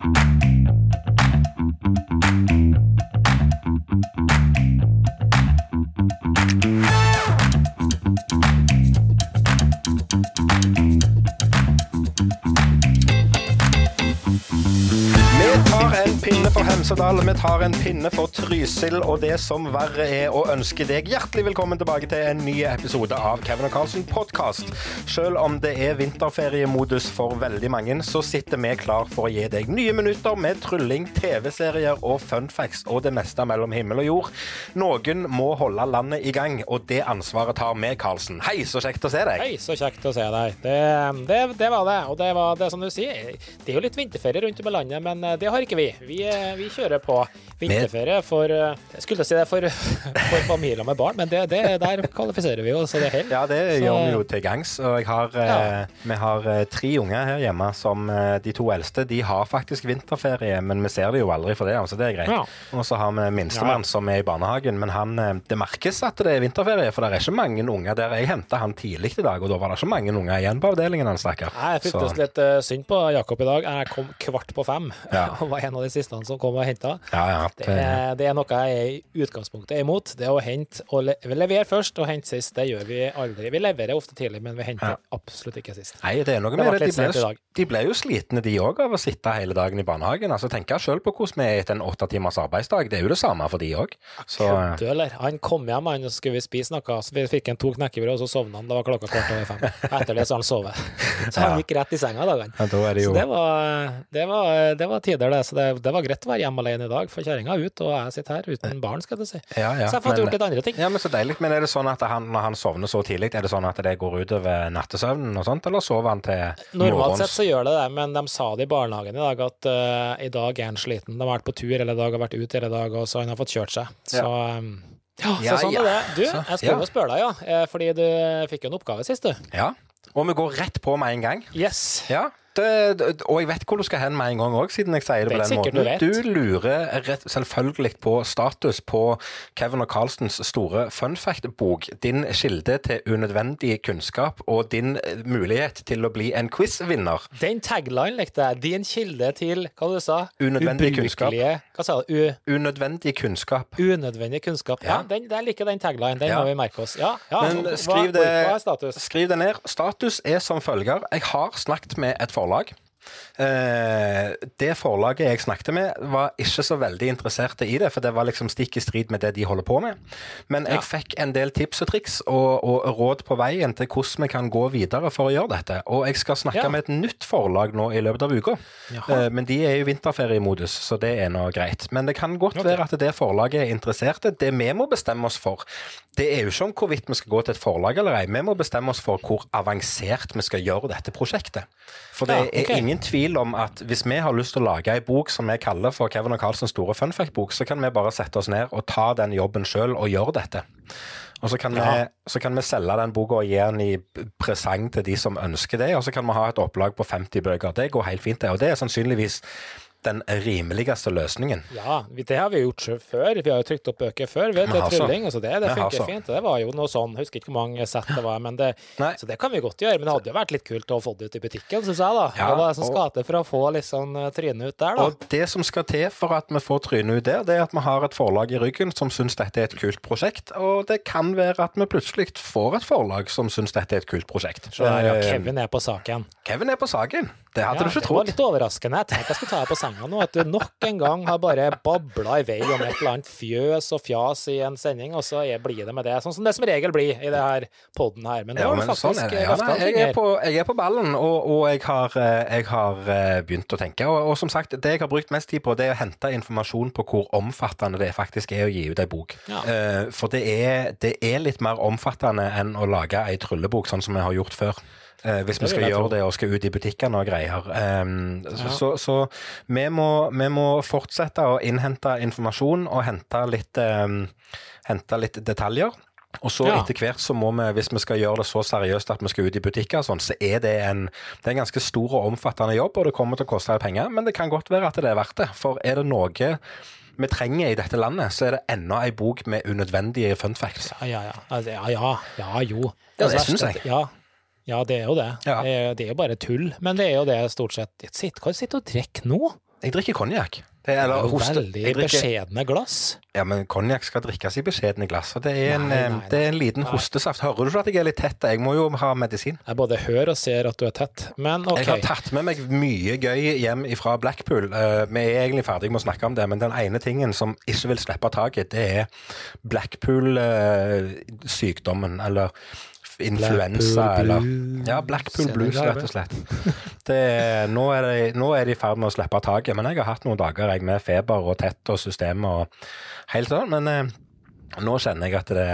Vi for vi tar en pinne for Trysil, og det som verre er å ønske deg hjertelig velkommen tilbake til en ny episode av Kevin og Carlsen podkast. Selv om det er vinterferiemodus for veldig mange, så sitter vi klar for å gi deg nye minutter med trylling, TV-serier og fun facts og det meste mellom himmel og jord. Noen må holde landet i gang, og det ansvaret tar vi, Carlsen. Hei, så kjekt å se deg. Hei, så kjekt å se deg. Det, det, det var det. Og det var det som du sier. Det er jo litt vinterferie rundt om i landet, men eh, det har ikke vi. Vi, eh, vi kjører på vinterferie for eh, Jeg skulle si det for, for familier med barn, men det, det, der kvalifiserer vi jo, så det holder. Ja, det Så- gjør vi jo til gangs. Og jeg har, Ja. eh, vi har eh, tre unger her hjemme som de to eldste de har faktisk vinterferie, men vi ser det jo aldri for det, så det er greit. Ja. Og så har vi minstemann Ja. som er i barnehagen, men han, det merkes at det er vinterferie, for det er ikke mange unger der. Jeg henta han tidlig i dag, og da var det ikke mange unger igjen på avdelingen, han stakkar. Jeg føltes litt synd på Jakob i dag. Jeg kom kvart på fem Ja. og var en av de siste han som kom og henta. Ja, ja, Det, det, er- det er noe jeg i utgangspunktet er imot. Det å hente og levere først og hente sist, det gjør vi aldri. Vi leverer ofte tidlig, men vi henter absolutt ikke sist. Nei, det er noe med det. De ble, de ble jo slitne, de òg, av å sitte hele dagen i barnehagen. Altså, Tenk sjøl på hvordan vi er etter en åtte timers arbeidsdag. Det er jo det samme for de òg. Kødder? Han kom hjem, han, og så skulle vi spise noe, så vi fikk en to knekkebrød, og så sovna han. Det var klokka kvart over fem. Etter det så han sovet. Så han Ja. gikk rett i senga dagene. ja, da det Så det var, det var, det var tider, det. Så det, det var greit å være hjemme alene i dag, for kjerringa er ute, og jeg sitter her uten barn, skal du si. ja, ja, Så jeg har fått men- gjort litt andre ting. Ja, men Så deilig. Men er det sånn at han, når han sovner så tidlig, er det sånn at det går utover nattesøvnen og sånt, eller sover han til morgens? Normalt sett så gjør det det, men de sa det i barnehagen i dag at uh, i dag er han sliten. De har vært på tur hele dag, har vært ute hele dag, og så han har fått kjørt seg. Så um, ja, så sånn ja. er det. Du, jeg skulle jo spørre deg, ja, eh, fordi du fikk jo en oppgave sist, du. Ja. Og vi går rett på med en gang. Yes. Ja. Det, det- og jeg vet hvor du skal hen med en gang òg, siden jeg sier det på Det den måten. du du lurer rett, selvfølgelig på status på Kevin og Carlsens store fun fact-bok. Din kilde til unødvendig kunnskap og din eh, mulighet til å bli en quiz-vinner. Den tagline likte jeg. Din kilde til hva du sa? Unødvendig kunnskap. Hva sa du? U Unødvendig kunnskap. unødvendig kunnskap. Ja, Ja. den, jeg liker den tagline. Den Ja. må vi merke oss. Ja, ja. Men hva, skriv det, hva er status? skriv det ned. Status er som følger. Jeg har snakket med et forlag. Eh, det forlaget jeg snakket med, var ikke så veldig interesserte i det, for det var liksom stikk i strid med det de holder på med. Men jeg Ja. fikk en del tips og triks og, og råd på veien til hvordan vi kan gå videre for å gjøre dette. Og jeg skal snakke Ja. med et nytt forlag nå i løpet av uka. Eh, men de er i vinterferiemodus, så det er nå greit. Men det kan godt være at det forlaget er interesserte. Det vi må bestemme oss for, det er jo ikke om hvorvidt vi skal gå til et forlag eller ei. Vi må bestemme oss for hvor avansert vi skal gjøre dette prosjektet. For det Ja, okay. er ingen tvil om at hvis vi har lyst til å lage ei bok som vi kaller for Kevin og Carlsens store funfact-bok, så kan vi bare sette oss ned og ta den jobben sjøl og gjøre dette. Og så kan, vi, så kan vi selge den boka og gi den i presang til de som ønsker det, og så kan vi ha et opplag på 50 bøker. Det går helt fint, det. Og det er sannsynligvis den rimeligste løsningen. Ja, det har vi gjort før. Vi har jo trykt opp bøker før. Så. trylling, altså det, det funker fint. Det var jo noe sånn, jeg husker ikke hvor mange sett det var, men det, så det kan vi godt gjøre. Men det hadde jo vært litt kult å få det ut i butikken, syns jeg, da. Ja, Hva det som skal til for å få sånn eh, trynet ut der, da? Og det som skal til for at vi får trynet ut der, det er at vi har et forlag i ryggen som syns dette er et kult prosjekt. Og det kan være at vi plutselig får et forlag som syns dette er et kult prosjekt. Så ja, Eh, Kevin er på saken. Kevin er på saken. Det hadde Ja, du ikke trodd. det var litt overraskende. Jeg tenkte jeg skulle ta deg på senga nå. At du nok en gang har bare babla i vei om et eller annet fjøs og fjas i en sending, og så blir det med det. Sånn som det som regel blir i det her podden her. Men nå Ja, men sånn er det. Ja, nei, jeg, er på, jeg er på ballen, og, og jeg har, eh, jeg har eh, begynt å tenke. Og, og som sagt, det jeg har brukt mest tid på, det er å hente informasjon på hvor omfattende det faktisk er å gi ut ei bok. Ja. Eh, For det er, det er litt mer omfattende enn å lage ei tryllebok, sånn som vi har gjort før. Eh, hvis vi skal gjøre det og skal ut i butikkene og greier. Um, Så, så vi, må, vi må fortsette å innhente informasjon og hente litt, um, hente litt detaljer. Og så Ja. etter hvert så må vi, hvis vi skal gjøre det så seriøst at vi skal ut i butikker, sånn, så er det en, det er en ganske stor og omfattende jobb, og det kommer til å koste penger, men det kan godt være at det er verdt det. For er det noe vi trenger i dette landet, så er det enda ei bok med unødvendige fun facts. Ja, ja, ja. Altså, ja, ja, ja, jo. Ja, det Altså, syns jeg. Ja. Ja, det er jo det. Ja. Det, er, det er jo bare tull. Men det er jo det stort sett Sitt, Hva sitter du og drikker nå? Jeg drikker konjakk. Det er- Det er veldig drikker- beskjedne glass. Ja, men konjakk skal drikkes i beskjedne glass. Og det er en, Nei, eh, nei, det er en liten hostesaft. Hører du at jeg er litt tett? Jeg må jo ha medisin. Jeg både hører og ser at du er tett, men OK. Jeg har tatt med meg mye gøy hjem fra Blackpool. Uh, vi er egentlig ferdig med å snakke om det, men den ene tingen som ikke vil slippe taket, det er Blackpool-sykdommen, eller influensa, eller Ja, Blackpool Blues, rett og slett. Det, nå, de, nå er de i ferd med å slippe taket, men jeg har hatt noen dager jeg, med feber og tett og systemet og helt sånn, men eh, nå kjenner jeg at det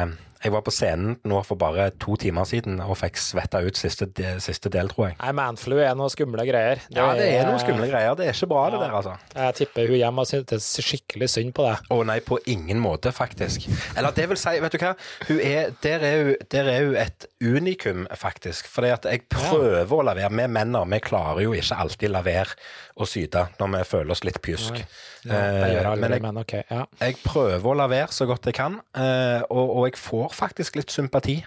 Jeg var på scenen nå for bare to timer siden og fikk svetta ut siste, de- siste del, tror jeg. Nei, manflu er noe skumle greier. Ja, det er noen skumle greier. Det er ikke bra, det der, altså. Jeg tipper hun hjemme har syntes skikkelig synd på deg. Å nei, på ingen måte, faktisk. Eller det vil si, vet du hva, er, der, er hun, der er hun et unikum, faktisk. Fordi at jeg prøver å la være. Vi menn vi klarer jo ikke alltid la være å syte når vi føler oss litt pjusk. Ja, det Eh, men jeg, men OK. Ja. jeg prøver å la være så godt jeg kan, eh, og, og jeg får faktisk litt sympati.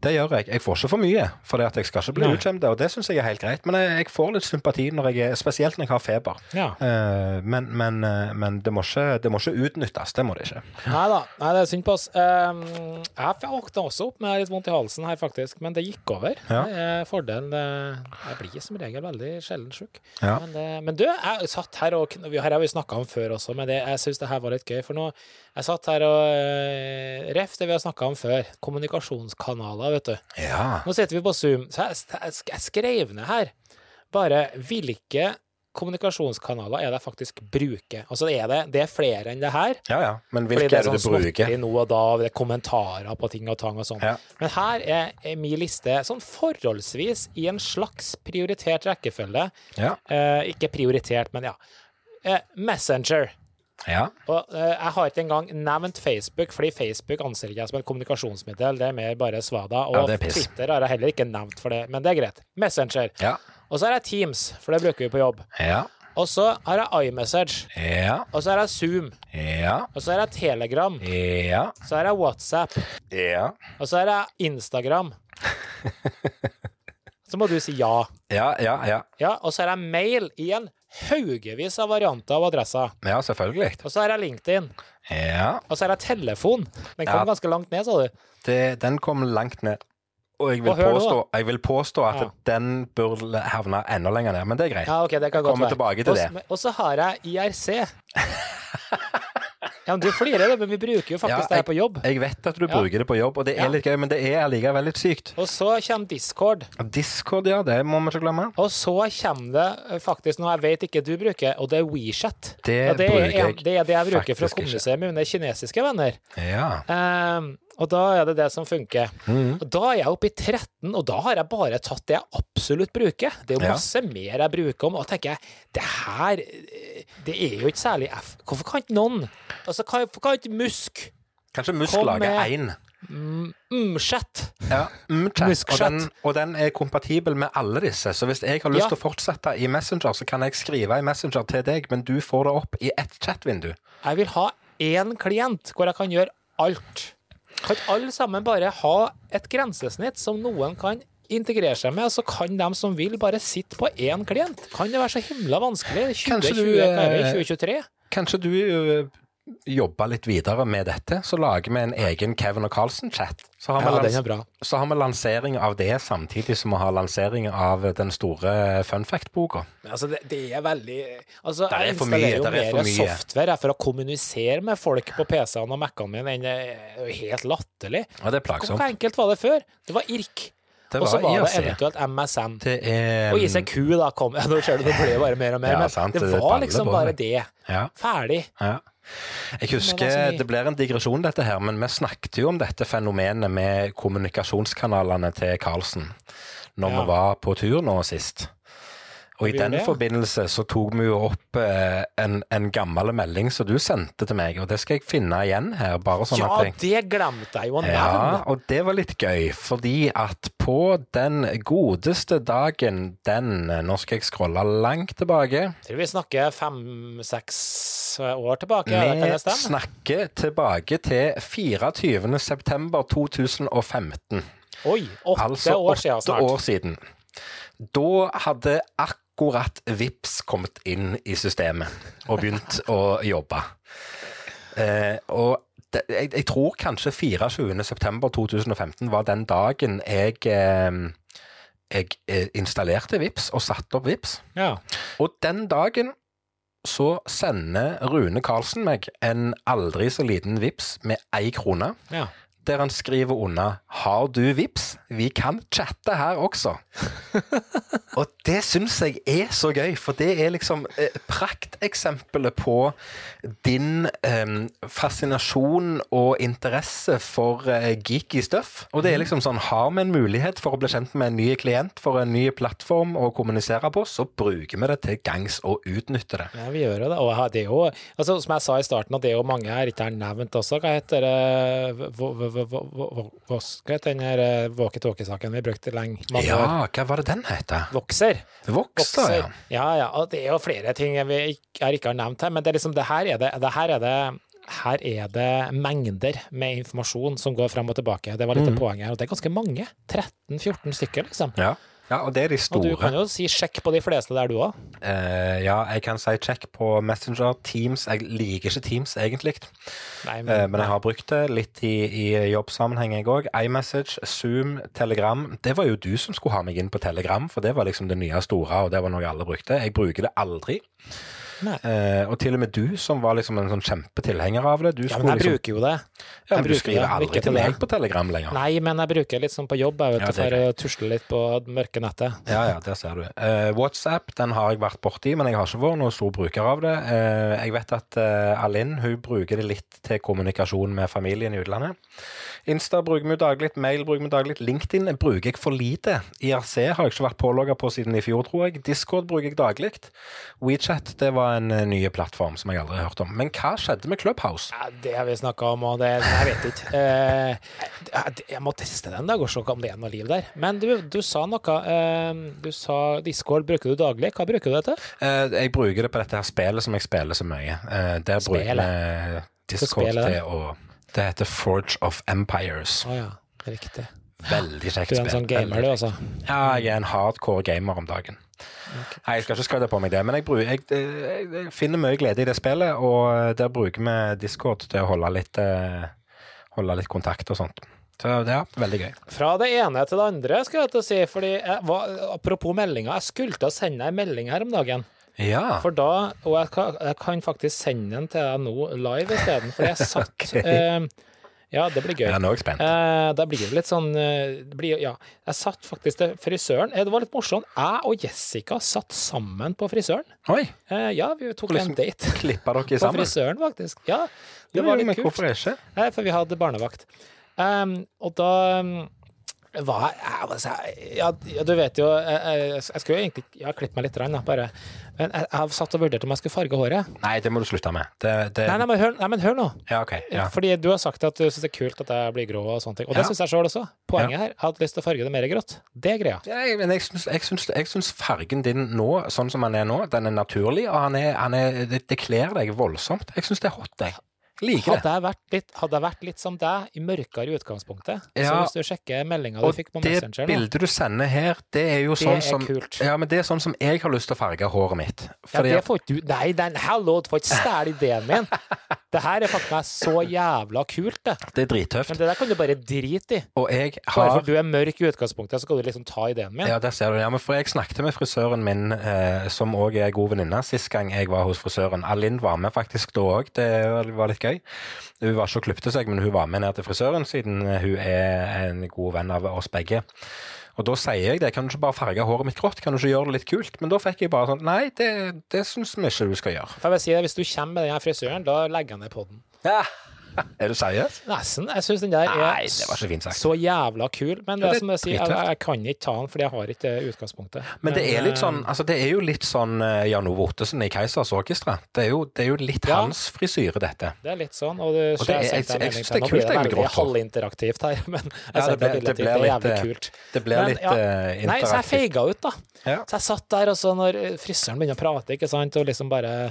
Det gjør jeg. Jeg får ikke for mye, for jeg skal ikke bli utskjemt, og det syns jeg er helt greit. Men jeg, jeg får litt sympati, når jeg spesielt når jeg har feber. ja. Uh, men men, uh, men det, må ikke, det må ikke utnyttes. Det må det ikke. Nei da, nei, det er synd på oss. Um, jeg våkna også opp med litt vondt i halsen her, faktisk, men det gikk over. Ja. Det er fordelen. Jeg blir som regel veldig sjelden sjuk. Ja. Men, det- men du, jeg satt her og Her har vi snakka om før også, men det, jeg syns det her var litt gøy. For nå Jeg satt her og Ref det vi har snakka om før. Kommunikasjonskanaler, vet du. Ja. Nå sitter vi på Zoom, så jeg, jeg, skrev ned her bare hvilke kommunikasjonskanaler er det jeg faktisk bruker. Altså er det, det er flere enn det her. ja, ja. Men hvilke det er det du sånn bruker? nå og da, det er kommentarer på ting og tang og sånn. Ja. Men her er, er min liste sånn forholdsvis i en slags prioritert rekkefølge. Ja. Eh, ikke prioritert, men ja. Eh, Messenger. Ja. Og eh, jeg har ikke engang nevnt Facebook, fordi Facebook anser ikke jeg som et kommunikasjonsmiddel. Det er mer bare svada. Og Ja, er. Twitter har jeg heller ikke nevnt for det, men det er greit. Messenger. Ja. Og så har jeg Teams, for det bruker vi på jobb. Ja. Og så har jeg iMessage. Ja. Og så har jeg Zoom. Ja. Og så har jeg Telegram. Ja. Så har jeg WhatsApp. Ja. Og så har jeg Instagram. Så må du si ja. Ja, ja, ja. Ja, Og så har jeg mail i en haugevis av varianter av adresser. Ja, selvfølgelig. Og så har jeg LinkedIn. Ja. Og så har jeg telefon. Den kom Ja. ganske langt ned, sa du. Det, den kom langt ned. Og jeg vil, Og påstå, jeg vil påstå at Ja. den burde havne enda lenger ned, men det er greit. Ja, ok, det kan godt Kommer tilbake til det. Og så har jeg IRC. Ja, men Du flirer, det, men vi bruker jo faktisk Ja, det her på jobb. Jeg vet at du bruker det på jobb, og det er litt gøy, men det er allikevel litt sykt. Og så kommer Discord. Discord, ja, det må vi ikke glemme. Og så kommer det eh, faktisk noe jeg vet ikke du bruker, og det er WeChat. Det ja, det, er, jeg det er det jeg bruker for å ikke. kommunisere med mine kinesiske venner. Ja. Ehm, og da er det det som funker. Mm. Og da er jeg oppe i 13, og da har jeg bare tatt det jeg absolutt bruker. Det er jo Ja. masse mer jeg bruker om, og da tenker jeg det her eh, Det er jo ikke særlig F. Hvorfor kan ikke noen Altså, kan, kan ikke Musk Kanskje Musk Kom lager med- én. Mm-chat. Ja, mm-chat. Og, den, og den er kompatibel med alle disse. Så hvis jeg har lyst Ja. til å fortsette i Messenger, så kan jeg skrive i Messenger til deg, men du får det opp i ett chatvindu. Jeg vil ha én klient hvor jeg kan gjøre alt. Kan alle sammen bare ha et grensesnitt som noen kan integrere seg med, og så kan de som vil, bare sitte på én klient? Kan det være så himla vanskelig? 2020, Kanskje du, hva er vi, eh, 2023? Kanskje du ø, jobber litt videre med dette, så lager vi en egen Kevin og Carlsen-chat. Så, Ja, lans- den bra. så har vi lansering av det samtidig som vi har lansering av den store fun fact-boka. Altså, det, det er veldig Altså, er jeg for mye, installerer jo er for mer software for å kommunisere med folk på PC-ene og Mac-ene mine enn det er helt latterlig. Ja, det er Hvor enkelt var det før? Det var IRK, og så var det eventuelt MSN. Er Og ICQ da kom ja, Nå ser du, det ble bare mer og mer, Ja, men sant, det det var liksom bare det. Ja. Ferdig. Ja. Jeg husker det blir en digresjon dette her, men vi snakket jo om dette fenomenet med kommunikasjonskanalene til Karlsen når Ja. vi var på tur nå sist. Og i Vi den det, forbindelse så tok vi jo opp eh, en, en gammel melding som du sendte til meg, og det skal jeg finne igjen her, bare sånn Ja, at jeg det glemte jeg jo å ja, og det var litt gøy, fordi at på den godeste dagen den Nå skal jeg scrolle langt tilbake. Tror vi snakker fem-seks år tilbake, ja, det kan Vi det stemme? snakker tilbake til 24. september 2015. Oi, åtte Altså år siden snart. Altså åtte år siden. Da hadde akkurat Vips kommet inn i systemet og begynt å jobbe. Eh, og det, jeg, jeg tror kanskje 24.9.2015 var den dagen jeg, eh, jeg eh, installerte Vips og satte opp Vips. Ja. Og den dagen så sender Rune Karlsen meg en aldri så liten Vips med én krone, ja. der han skriver unna 'Har du Vips? Vi kan chatte her også'. og det syns jeg er så gøy, for det er liksom eh, prakteksempelet på din eh, fascinasjon og interesse for eh, geeky stuff. Og det er liksom sånn, har vi en mulighet for å bli kjent med en ny klient for en ny plattform å kommunisere på, så bruker vi det til gangs og utnytter det. Ja, vi gjør det. Og det er jo, altså, som jeg sa i starten, at det er jo mange her ikke har nevnt også. Hva heter det Hva heter den her eh, walkietalkie-saken vi brukte lenge? år? Ja, hva var det den heter? Vokser. Vokser, ja. ja, ja. Og det er jo flere ting vi ikke, ikke har nevnt her, men det er liksom, det her er det, det her er det her er det mengder med informasjon som går frem og tilbake. Det var litt av mm. poenget her. Og det er ganske mange. 13-14 stykker, liksom. Ja. Ja, og det er de store. Og du kan jo si sjekk på de fleste der, du òg. Uh, ja, jeg kan si sjekk på Messenger, Teams. Jeg liker ikke Teams egentlig, Nei, eh, men jeg har brukt det litt i, i jobbsammenheng, jeg òg. iMessage, Zoom, Telegram. Det var jo du som skulle ha meg inn på Telegram, for det var liksom det nye store, og det var noe alle brukte. Jeg bruker det aldri. Eh, og til og med du, som var liksom en sånn kjempetilhenger av det. Du Ja, men jeg liksom, bruker jo det. ja, men jeg du skriver aldri til meg på Telegram lenger. Nei, men jeg bruker litt sånn på jobb, jeg vet Ja, det for å tusle litt på mørke nettet. Ja, ja, der ser du. Eh, WhatsApp den har jeg vært borti, men jeg har ikke vært noen stor bruker av det. Eh, jeg vet at uh, Alinn hun bruker det litt til kommunikasjon med familien i utlandet. Insta bruker vi daglig, mail bruker vi daglig, LinkedIn bruker jeg for lite. IRC har jeg ikke vært pålogga på siden i fjor, tror jeg. Discord bruker jeg daglig. WeChat det var en eh, ny plattform som jeg aldri har hørt om. Men hva skjedde med Clubhouse? Ja, det har vi snakka om, og det Jeg vet ikke. Eh, jeg- må teste den en dag og se om det er noe liv der. Men du, du sa noe. Eh, du sa Discord bruker du daglig. Hva bruker du det til? Eh, jeg bruker det på dette her spillet som jeg spiller så mye. Eh, der bruker vi Discord til å Det heter Forge of Empires. Å ja, riktig. Veldig kjekt Du er en sånn gamer, du, altså. Ja, jeg er en hardcore gamer om dagen. Nei, jeg skal ikke skryte på meg det, men jeg, bruker, jeg, jeg, jeg finner mye glede i det spillet, og der bruker vi Discord til å holde litt, eh, holde litt kontakt og sånt. Så det er veldig gøy. Fra det ene til det andre, skal jeg til å si. Fordi jeg apropos meldinger, jeg skulle til å sende deg en melding her om dagen. Ja. For da, og jeg kan, jeg kan faktisk sende den til deg nå live isteden, for jeg satt okay. eh, Ja, det blir gøy. Jeg er jeg spent. Eh, da blir det litt sånn eh, det blir, Ja, jeg satt faktisk til frisøren. Eh, Det var litt morsomt. Jeg og Jessica satt sammen på frisøren. Oi, Eh, ja, vi tok liksom en date klippa dere på sammen? frisøren, faktisk. Ja, det Jo, var jo, men litt kult. Hvorfor ikke? Nei, for vi hadde barnevakt. Um, og da um, jeg, altså, ja, du vet jo Jeg, jeg, jeg skulle jo egentlig ja, klippe meg litt, rann, bare. Men jeg, jeg satt og vurdert om jeg skulle farge håret. Nei, det må du slutte med. Det, det, Nei, nei, men hør, nei, men hør nå. Ja, okay, Ja. Fordi du har sagt at du syns det er kult at jeg blir grå og sånne ting. Og det Ja. syns jeg sjøl også. Poenget her, jeg hadde lyst til å farge det mer grått. Det er greia. Jeg, men jeg jeg, jeg syns fargen din nå, sånn som den er nå, den er naturlig, og han er, han er, det, det kler deg voldsomt. Jeg syns det er hot, jeg. Liker. Hadde jeg vært litt, hadde jeg vært litt som deg, i mørkere i utgangspunktet, så hvis du sjekker meldinga du fikk på Messenger Og det bildet du sender her, det er jo det sånn er som kult. Ja, men det er sånn som jeg har lyst til å farge håret mitt. Ja, det får ikke du Nei, den, hallo, du får ikke stjele ideen min. Det her er faktisk meg så jævla kult, det. det er drittøft. Men det der kan du bare drite i. Og jeg har Bare fordi for du er mørk i utgangspunktet, så skal du liksom ta ideen min. Ja, der ser du. Ja, men for jeg snakket med frisøren min, eh, som òg er god venninne, sist gang jeg var hos frisøren. Alin var med faktisk da òg, det var litt gøy. Hun var ikke og klipte seg, men hun var med ned til frisøren, siden hun er en god venn av oss begge. Og da sier jeg det, kan du ikke bare farge håret mitt grått, kan du ikke gjøre det litt kult? Men da fikk jeg bare sånn, nei, det, det syns vi ikke du skal gjøre. Får jeg vil si det, Hvis du kommer med den frisøren, da legger han ned poden. Ja. Er du seriøs? Nesten. Jeg syns den der Nei, er det var ikke fint sagt. så jævla kul. Men det Ja, det som jeg sier, jeg, jeg kan ikke ta den fordi jeg har ikke utgangspunktet. Men det er litt eh, sånn altså det er jo litt sånn eh, Jan Ove Ottesen i Keisers Orkestra. Det er jo, det er jo litt Ja. hans frisyre, dette. Det er litt sånn, og, det, Og det jeg jeg- jeg syns det er kult, blir det veldig grått hår. halvinteraktivt her, men jeg Ja, det det er litt, eh, kult. Det blir litt eh, Nei, så jeg interaktivt. feiga ut, da. Så jeg satt der, og så når frisøren begynner å prate, ikke sant, og liksom bare eh,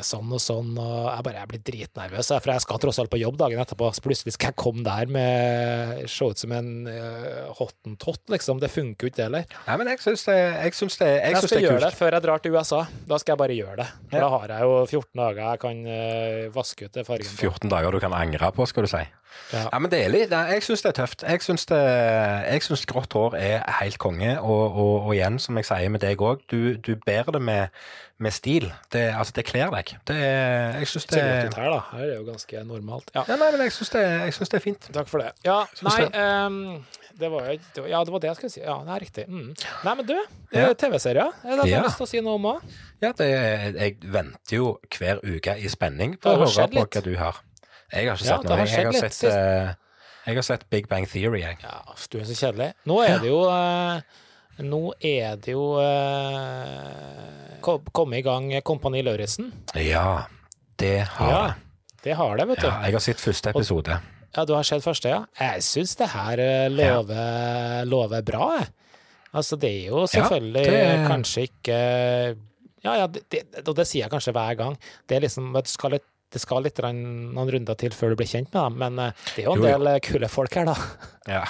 sånn og sånn, og jeg bare jeg blir dritnervøs, for jeg skal tross alt på jobb dagen etterpå, så plutselig skal jeg komme der med se ut som en uh, hottentott, liksom. Det funker jo ikke, det heller. Nei, men jeg syns det, jeg syns det, jeg Jeg syns skal det er gjøre kult. det før jeg drar til USA. Da skal jeg bare gjøre det. For Ja. Da har jeg jo 14 dager jeg kan uh, vaske ut det fargen 14 dager du kan angre på, skal du si. Ja. Ja, men det er litt, Jeg syns det er tøft. Jeg syns, grått hår er helt konge. Og, og, og igjen, som jeg sier med deg òg, du, du bærer det med, med stil. Det, altså, det kler deg. Det er, jeg syns Det ut her, da. Her er jo ganske normalt. Ja. ja, nei, men jeg syns det, det er fint. Takk for det. Ja, nei ehm, det var Ja, det var det jeg skulle si. Ja, det er riktig. Mm. Nei, men du, TV-serier. Er det du har lyst til å si noe om òg? Ja, det, er- jeg venter jo hver uke i spenning på å høre på hva du har. Jeg har ikke sett det noe. Jeg, jeg, har sett, uh, jeg har sett Big Bang Theory, jeg. Ja, du er så kjedelig. Nå er det jo uh, Nå er det jo uh, kom- kommet i gang Kompani Lauritzen. Ja, det har Ja, jeg. det har det, vet du. Ja, jeg har sett første episode. Ja, du har sett første, ja? Jeg syns det her lover, lover, lover bra, jeg. Altså, det er jo selvfølgelig det- kanskje ikke Ja, ja, det, det, og det sier jeg kanskje hver gang. Det er liksom et skal litt, det skal litt noen runder til før du blir kjent med dem, men eh, det er jo en Jo, del eh, kule folk her, da. Ja,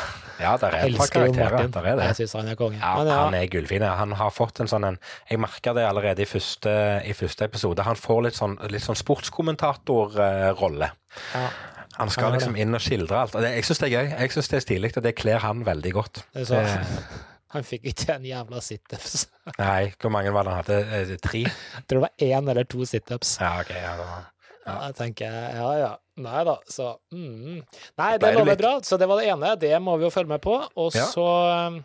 ja der er et par karakterer. Der er det. Jeg syns han er konge. Ja, Men ja, han er gullfin. Han har fått en sånn en Jeg merker det allerede i første, i første episode. Han får litt sånn, litt sånn sportskommentatorrolle. ja, Han skal Han liksom inn og skildre alt. Og det, jeg syns det er gøy. Jeg syns det er stilig, og det kler han veldig godt. det er så, han fikk ikke en jævla situps. Nei, hvor mange var det han hadde? Eh, Tre? Jeg tror det var én eller to situps. Ja, ok. Ja, det var. Ja, jeg tenker ja ja. Nei da, så mm. Nei, det er det lover bra. Så det var det ene. Det må vi jo følge med på. Og Ja. så um,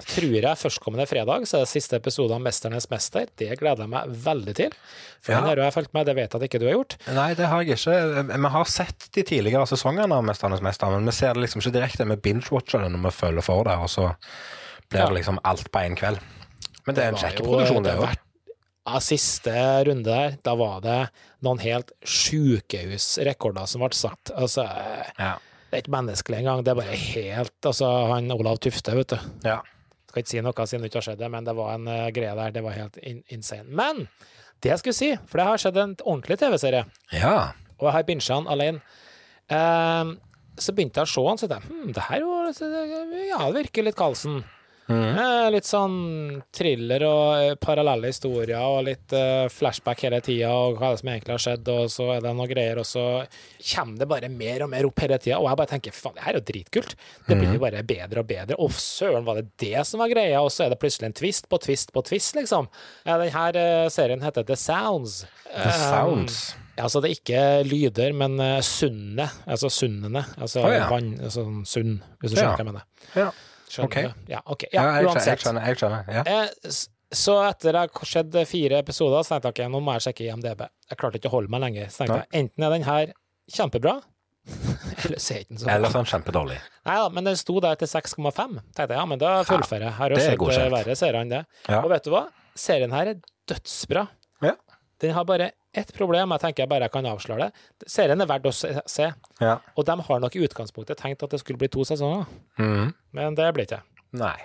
tror jeg førstkommende fredag så er det siste episode av 'Mesternes mester'. Det gleder jeg meg veldig til. For Ja. den har jeg fulgt med, det vet jeg at ikke du har gjort. Nei, det har jeg ikke. Vi har sett de tidligere sesongene av 'Mesternes mester', men vi ser det liksom ikke direkte. Vi binge-watcher det når vi følger for det, og så blir Ja. det liksom alt på én kveld. Men det er en kjekk produksjon, eh, det òg. Ja, siste runde der, da var det noen helt sjukehusrekorder som ble satt. Altså, Ja. det er ikke menneskelig engang. Det er bare helt Altså, han Olav Tufte, vet du. ja. Skal ikke si noe siden det ikke har skjedd, men det var en uh, greie der. Det var helt in insane. Men det jeg skulle si, for det har skjedd en ordentlig TV-serie, Ja. og jeg har binsja den alene. Uh, så begynte jeg å se den, så tenkte jeg hm, det her jo, Ja, det virker litt Karlsen. Mhm. Eh, litt sånn thriller og eh, parallelle historier og litt eh, flashback hele tida og hva det som egentlig har skjedd, og så er det noen greier, og så kommer det bare mer og mer opp hele tida, og jeg bare tenker faen, det her er jo dritkult. Det blir jo bare bedre og bedre. Og søren, var det det som var greia? Og så er det plutselig en twist på twist på twist, liksom. Ja, den her eh, serien heter The Sounds. The Sounds. Um, altså det er ikke lyder, men sunne. Altså sunnene. Altså oh, ja. vann, altså sunn, hvis du Ja. hva jeg mener. Ja. Skjønner okay. du? Ja, ok. Ja, Ja, jeg, skjønner, jeg skjønner. Jeg skjønner. Ja. Eh, Så etter det har skjedd fire episoder, så tenkte jeg nå må jeg sjekke IMDb. Jeg klarte ikke å holde meg lenger. Så tenkte jeg enten er den her kjempebra, eller så er den så Eller bra. sånn kjempedårlig. Nei da, men den sto der til 6,5. Tenkte jeg ja, men da fullfører jeg. Her har er skjedd eh, verre serier enn det. Og vet du hva? Serien her er dødsbra. Ja. Den har bare ett problem, jeg tenker jeg bare kan avsløre det. Serien er verdt å se- Ja. og de har nok i utgangspunktet tenkt at det skulle bli to sesonger, mm. men det blir ikke. Nei.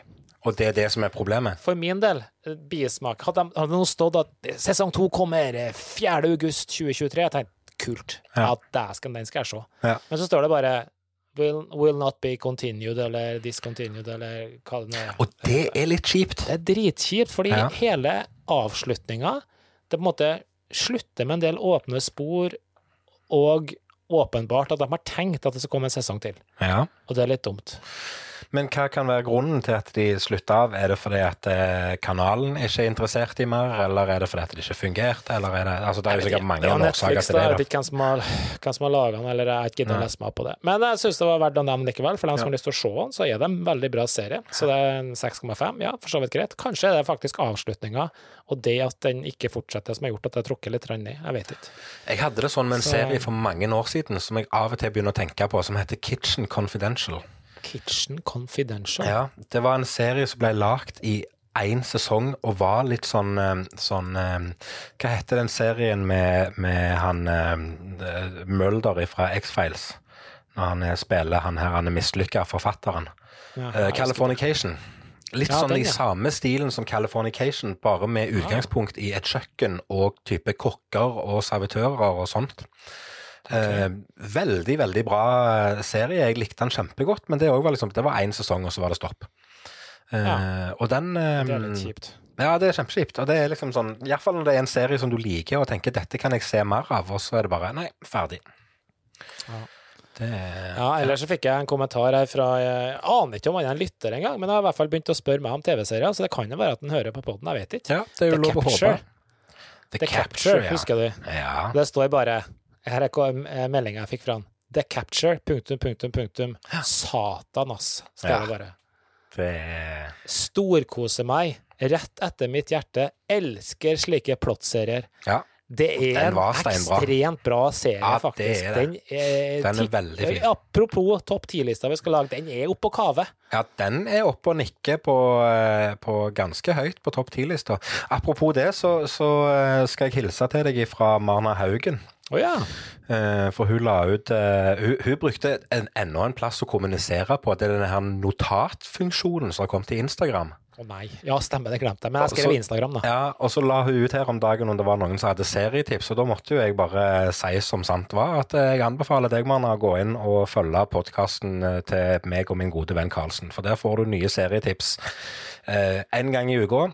Og det er det som er problemet? For min del, eh, bismak Hadde, de, det nå stått at sesong to kommer eh, 4. august 2023, jeg tenkte kult. Ja. Ja, dæsken, den skal jeg se. Ja. Men så står det bare will, will not be continued, eller discontinued, eller hva det nå er. Og det er litt kjipt. Det er dritkjipt, fordi Ja. hele avslutninga Det på en måte slutter med en del åpne spor, og åpenbart at de har tenkt at det skal komme en sesong til. Ja. Og det er litt dumt. Men hva kan være grunnen til at de slutter av? Er det fordi at eh, kanalen ikke er interessert i mer, eller er det fordi at det ikke fungerte, eller er det Altså, det er jo sikkert mange årsaker til det, Jeg vet ikke hvem som har, hvem som har laga den, eller jeg har ikke giddet å lese meg på det. Men jeg syns det var verdt å nevne likevel, for dem som har lyst til å se den, så er det en veldig bra serie. Så det er en 6,5. Ja, for så vidt greit. Kanskje er det faktisk avslutninga, og det at den ikke fortsetter, som har gjort at det har trukket litt ned. Jeg vet ikke. Jeg hadde det sånn med en Så- serie for mange år siden som jeg av og til begynner å tenke på, som heter Kitchen Confidential. Kitchen Confidential. Ja, Det var en serie som ble lagd i én sesong og var litt sånn, eh, sånn eh, Hva heter den serien med, med han eh, Mulder fra X-Files? Når han spiller han her han er mislykka forfatteren. Ja, Californication. litt Ja, sånn den, i samme stilen som Californication, bare med utgangspunkt i et kjøkken og type kokker og servitører og sånt. Eh, veldig, veldig bra eh, serie. Jeg likte den kjempegodt, men det, var liksom, det var én sesong, og så var det stopp. Eh, Ja. Og den eh, Det er litt kjipt. Ja, det er kjempekjipt. Og det er liksom sånn, iallfall når det er en serie som du liker og tenker dette kan jeg se mer av, og så er det bare nei, ferdig. Ja. Det Ja, ellers så fikk jeg en kommentar her fra Jeg aner ikke om han er en lytter engang, men han har i hvert fall begynt å spørre meg om TV-serier, så det kan jo være at han hører på poden, jeg vet ikke. Ja, det er jo The lov å håpe. The, The Capture, husker du? Ja. Det står bare Her er ikke eh, meldinga jeg fikk fra han. The Capture, punktum, punktum, punktum. Satan, ass, står Ja. det bare. Det Storkoser meg. Rett etter mitt hjerte. Elsker slike plottserier. Ja. Det er en ekstremt bra serie, Ja, det faktisk. er det. Den er, Den er veldig fin. Apropos topp ti-lista vi skal lage, den er oppe på kave. Ja, den er oppe og nikker på, eh, på ganske høyt på topp ti-lista. Apropos det, så, så eh, skal jeg hilse til deg fra Marna Haugen. Å ja. Eh, For hun la ut eh, hun, hun brukte en, enda en plass å kommunisere på. Det er denne her notatfunksjonen som har kommet til Instagram. Å nei. Ja, stemmer, det glemte jeg. Men jeg Så- skrev Instagram, da. Ja, Og så la hun ut her om dagen om det var noen som hadde serietips, og da måtte jo jeg bare si som sant var, at jeg anbefaler deg, mann, å gå inn og følge podkasten til meg og min gode venn Karlsen, for der får du nye serietips eh, en gang i uka.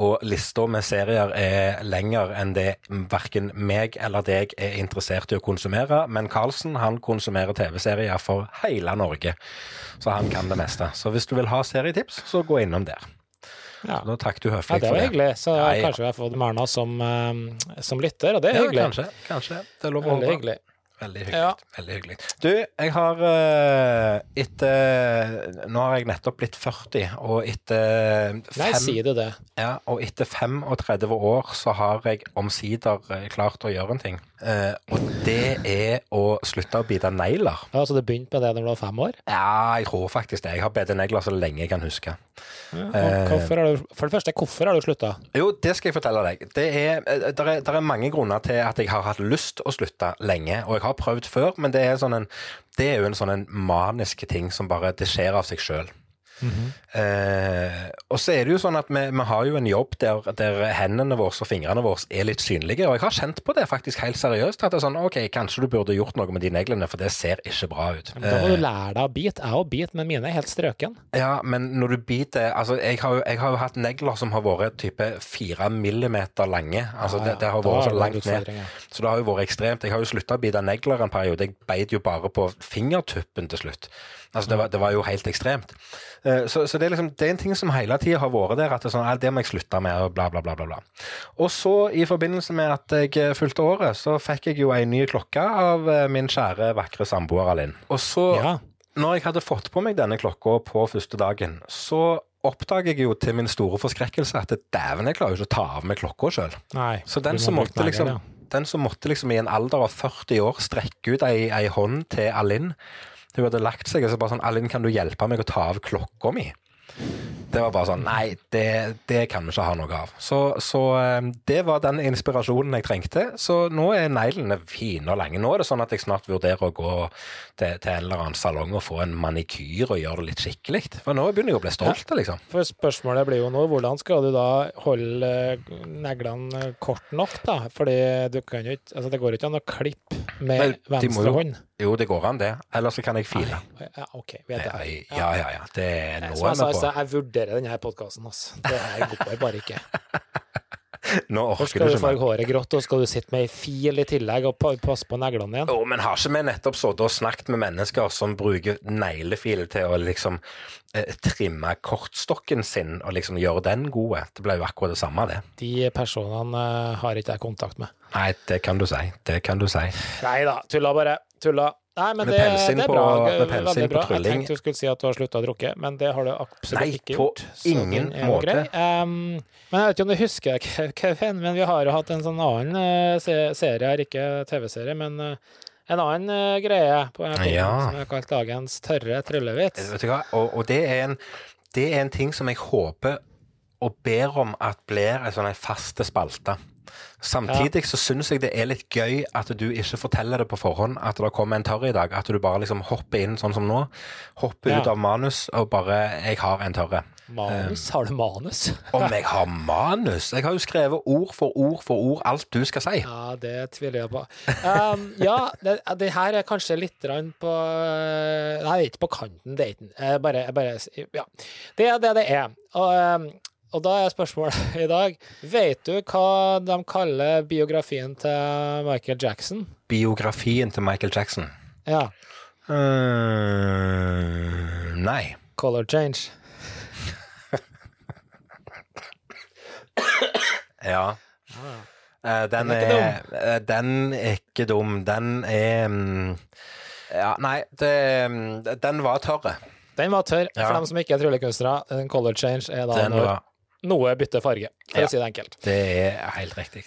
Og lista med serier er lenger enn det verken meg eller deg er interessert i å konsumere. Men Karlsen han konsumerer TV-serier for hele Norge, så han kan det meste. Så hvis du vil ha serietips, så gå innom der. Ja. Da takker du Ja, høflig det for var det. hyggelig. Så Ja, ja. kanskje vi har fått Marna som, eh, som lytter, og det er Ja, hyggelig. kanskje. kanskje. Det er lov å håpe. Veldig hyggelig. Ja. veldig hyggelig. Du, jeg har eh, etter Nå har jeg nettopp blitt 40, og etter Nei, sier si det det. ja, og etter 35 år så har jeg omsider eh, klart å gjøre en ting. Eh, og det er å slutte å bite negler. Ja, så du begynte med det da du var fem år? Ja, jeg tror faktisk det. Jeg har bitt negler så lenge jeg kan huske. Ja, hvorfor har du, for det første, hvorfor har du slutta? Jo, det skal jeg fortelle deg. Det er, der er, der er mange grunner til at jeg har hatt lyst å slutte lenge. Og jeg har prøvd før, men det er, sånn en, det er jo en sånn en manisk ting som bare det skjer av seg sjøl. Eh, og så er det jo sånn at vi, vi har jo en jobb der, der hendene våre og fingrene våre er litt synlige. Og jeg har kjent på det faktisk helt seriøst. At det er sånn OK, kanskje du burde gjort noe med de neglene, for det ser ikke bra ut. Men Da må du lære deg å bite. Jeg òg biter, men mine er helt strøken. Ja, men når du biter Altså, jeg har, jo, jeg har jo hatt negler som har vært type fire millimeter lange. Altså, Ja, ja. det, det har vært så langt ned. Så det har jo vært ekstremt. Jeg har jo slutta å bite negler en periode. Jeg beit jo bare på fingertuppen til slutt. Altså, det var, det var jo helt ekstremt. Eh, Så, så det, er liksom, det er en ting som hele tida har vært der, at det er sånn, det må jeg slutte med, og bla, bla, bla. bla, bla. Og så, i forbindelse med at jeg fulgte året, så fikk jeg jo ei ny klokke av eh, min kjære, vakre samboer Alin. Og så Ja. når jeg hadde fått på meg denne klokka på første dagen, så oppdager jeg jo til min store forskrekkelse at dæven, jeg klarer jo ikke å ta av meg klokka sjøl. Så den som, måtte liksom, den som måtte liksom i en alder av 40 år strekke ut ei, ei hånd til Alinn Hun hadde lagt seg og så bare sånn 'Alin, kan du hjelpe meg å ta av klokka mi?' Det var bare sånn Nei, det, det kan vi ikke ha noe av. Så, så eh, det var den inspirasjonen jeg trengte. Så nå er neglene fine og lange. Nå er det sånn at jeg snart vurderer å gå til, til en eller annen salong og få en manikyr og gjøre det litt skikkelig. For nå begynner jeg å bli stolt, liksom. For spørsmålet blir jo nå, hvordan skal du da holde eh, neglene kort nok, da? Fordi du kan jo ikke Altså, det går ikke an å klippe med Nei, venstre hånd. Jo, det går an, det. Eller så kan jeg file. Ja, OK, vet det. jeg. ja, ja. ja. Det er noe jeg altså, på. jeg vurderer denne podkasten, altså. Det her går bare ikke. Nå orker skal du du farge håret grått, og skal du sitte med ei fil i tillegg og passe på neglene igjen. Jo, men har ikke vi nettopp sittet og snakket med mennesker som bruker neglefil til å liksom eh, trimme kortstokken sin og liksom gjøre den gode? Det ble jo akkurat det samme, det. De personene eh, har ikke jeg kontakt med. Nei, det kan du si. Det kan du si. Nei da, tulla bare. Tulla. Nei, men det, det er på- bra. med pensel på trylling. Jeg tenkte du skulle si at du har slutta å drukke, men det har du absolutt Nei, ikke gjort. Nei, på ingen måte. Um, men jeg vet ikke om du husker Kevin, men vi har jo hatt en sånn annen eh, serie her, ikke TV-serie, men eh, en annen eh, greie på en måte Ja. som er kalt Dagens tørre tryllevits. Vet du hva? Og, og det, er en, det er en ting som jeg håper og ber om at blir en sånn fast spalte. Samtidig så syns jeg det er litt gøy at du ikke forteller det på forhånd at det kommer en tørre i dag. At du bare liksom hopper inn sånn som nå. Hopper Ja. ut av manus og bare 'Jeg har en tørre'. Manus? Har du manus? Om jeg har manus? Jeg har jo skrevet ord for ord for ord alt du skal si. Ja, det tviler jeg på. Um, ja, det, det her er kanskje litt på Nei, ikke på kanten, det er ikke bare, bare Ja. Det er det det er. Og, um, og da er spørsmålet i dag Vet du hva de kaller biografien til Michael Jackson? Biografien til Michael Jackson? Ja. Uh, nei. Color change. Ja. Eh, den, Den er er, eh, den er ikke dum. Den er mm, Ja, nei, det, mm, den var tørre. Den var tørr. Ja. For dem som ikke er tryllekunstnere, color change er da Den var noe bytter farge, for Ja. å si det enkelt. Det er helt riktig.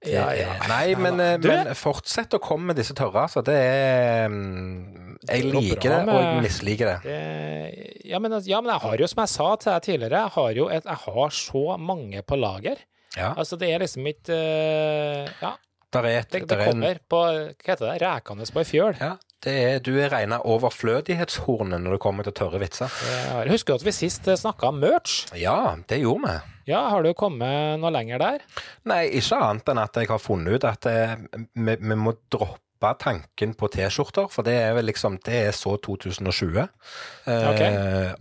Det Ja, ja. er- Nei, men, eh, du- men fortsett å komme med disse tørre, altså. Det er mm, Jeg Det liker det, og jeg misliker det. Det, ja, men, ja, men jeg har jo, som jeg sa til deg tidligere, jeg har jo et, jeg har så mange på lager. Ja. Altså, det er liksom ikke eh, Ja, Der er et, det, det er kommer på Hva heter det? Rekende på ei fjøl. ja, er, du er regna overflødighetshornet når det kommer til tørre vitser. Jeg Husker at vi sist snakka om merch? Ja, det gjorde vi. Ja, har du kommet noe lenger der? Nei, ikke annet enn at jeg har funnet ut at eh, vi, vi må droppe tanken på T-skjorter, for det er vel liksom Det er så 2020. Eh, Ok.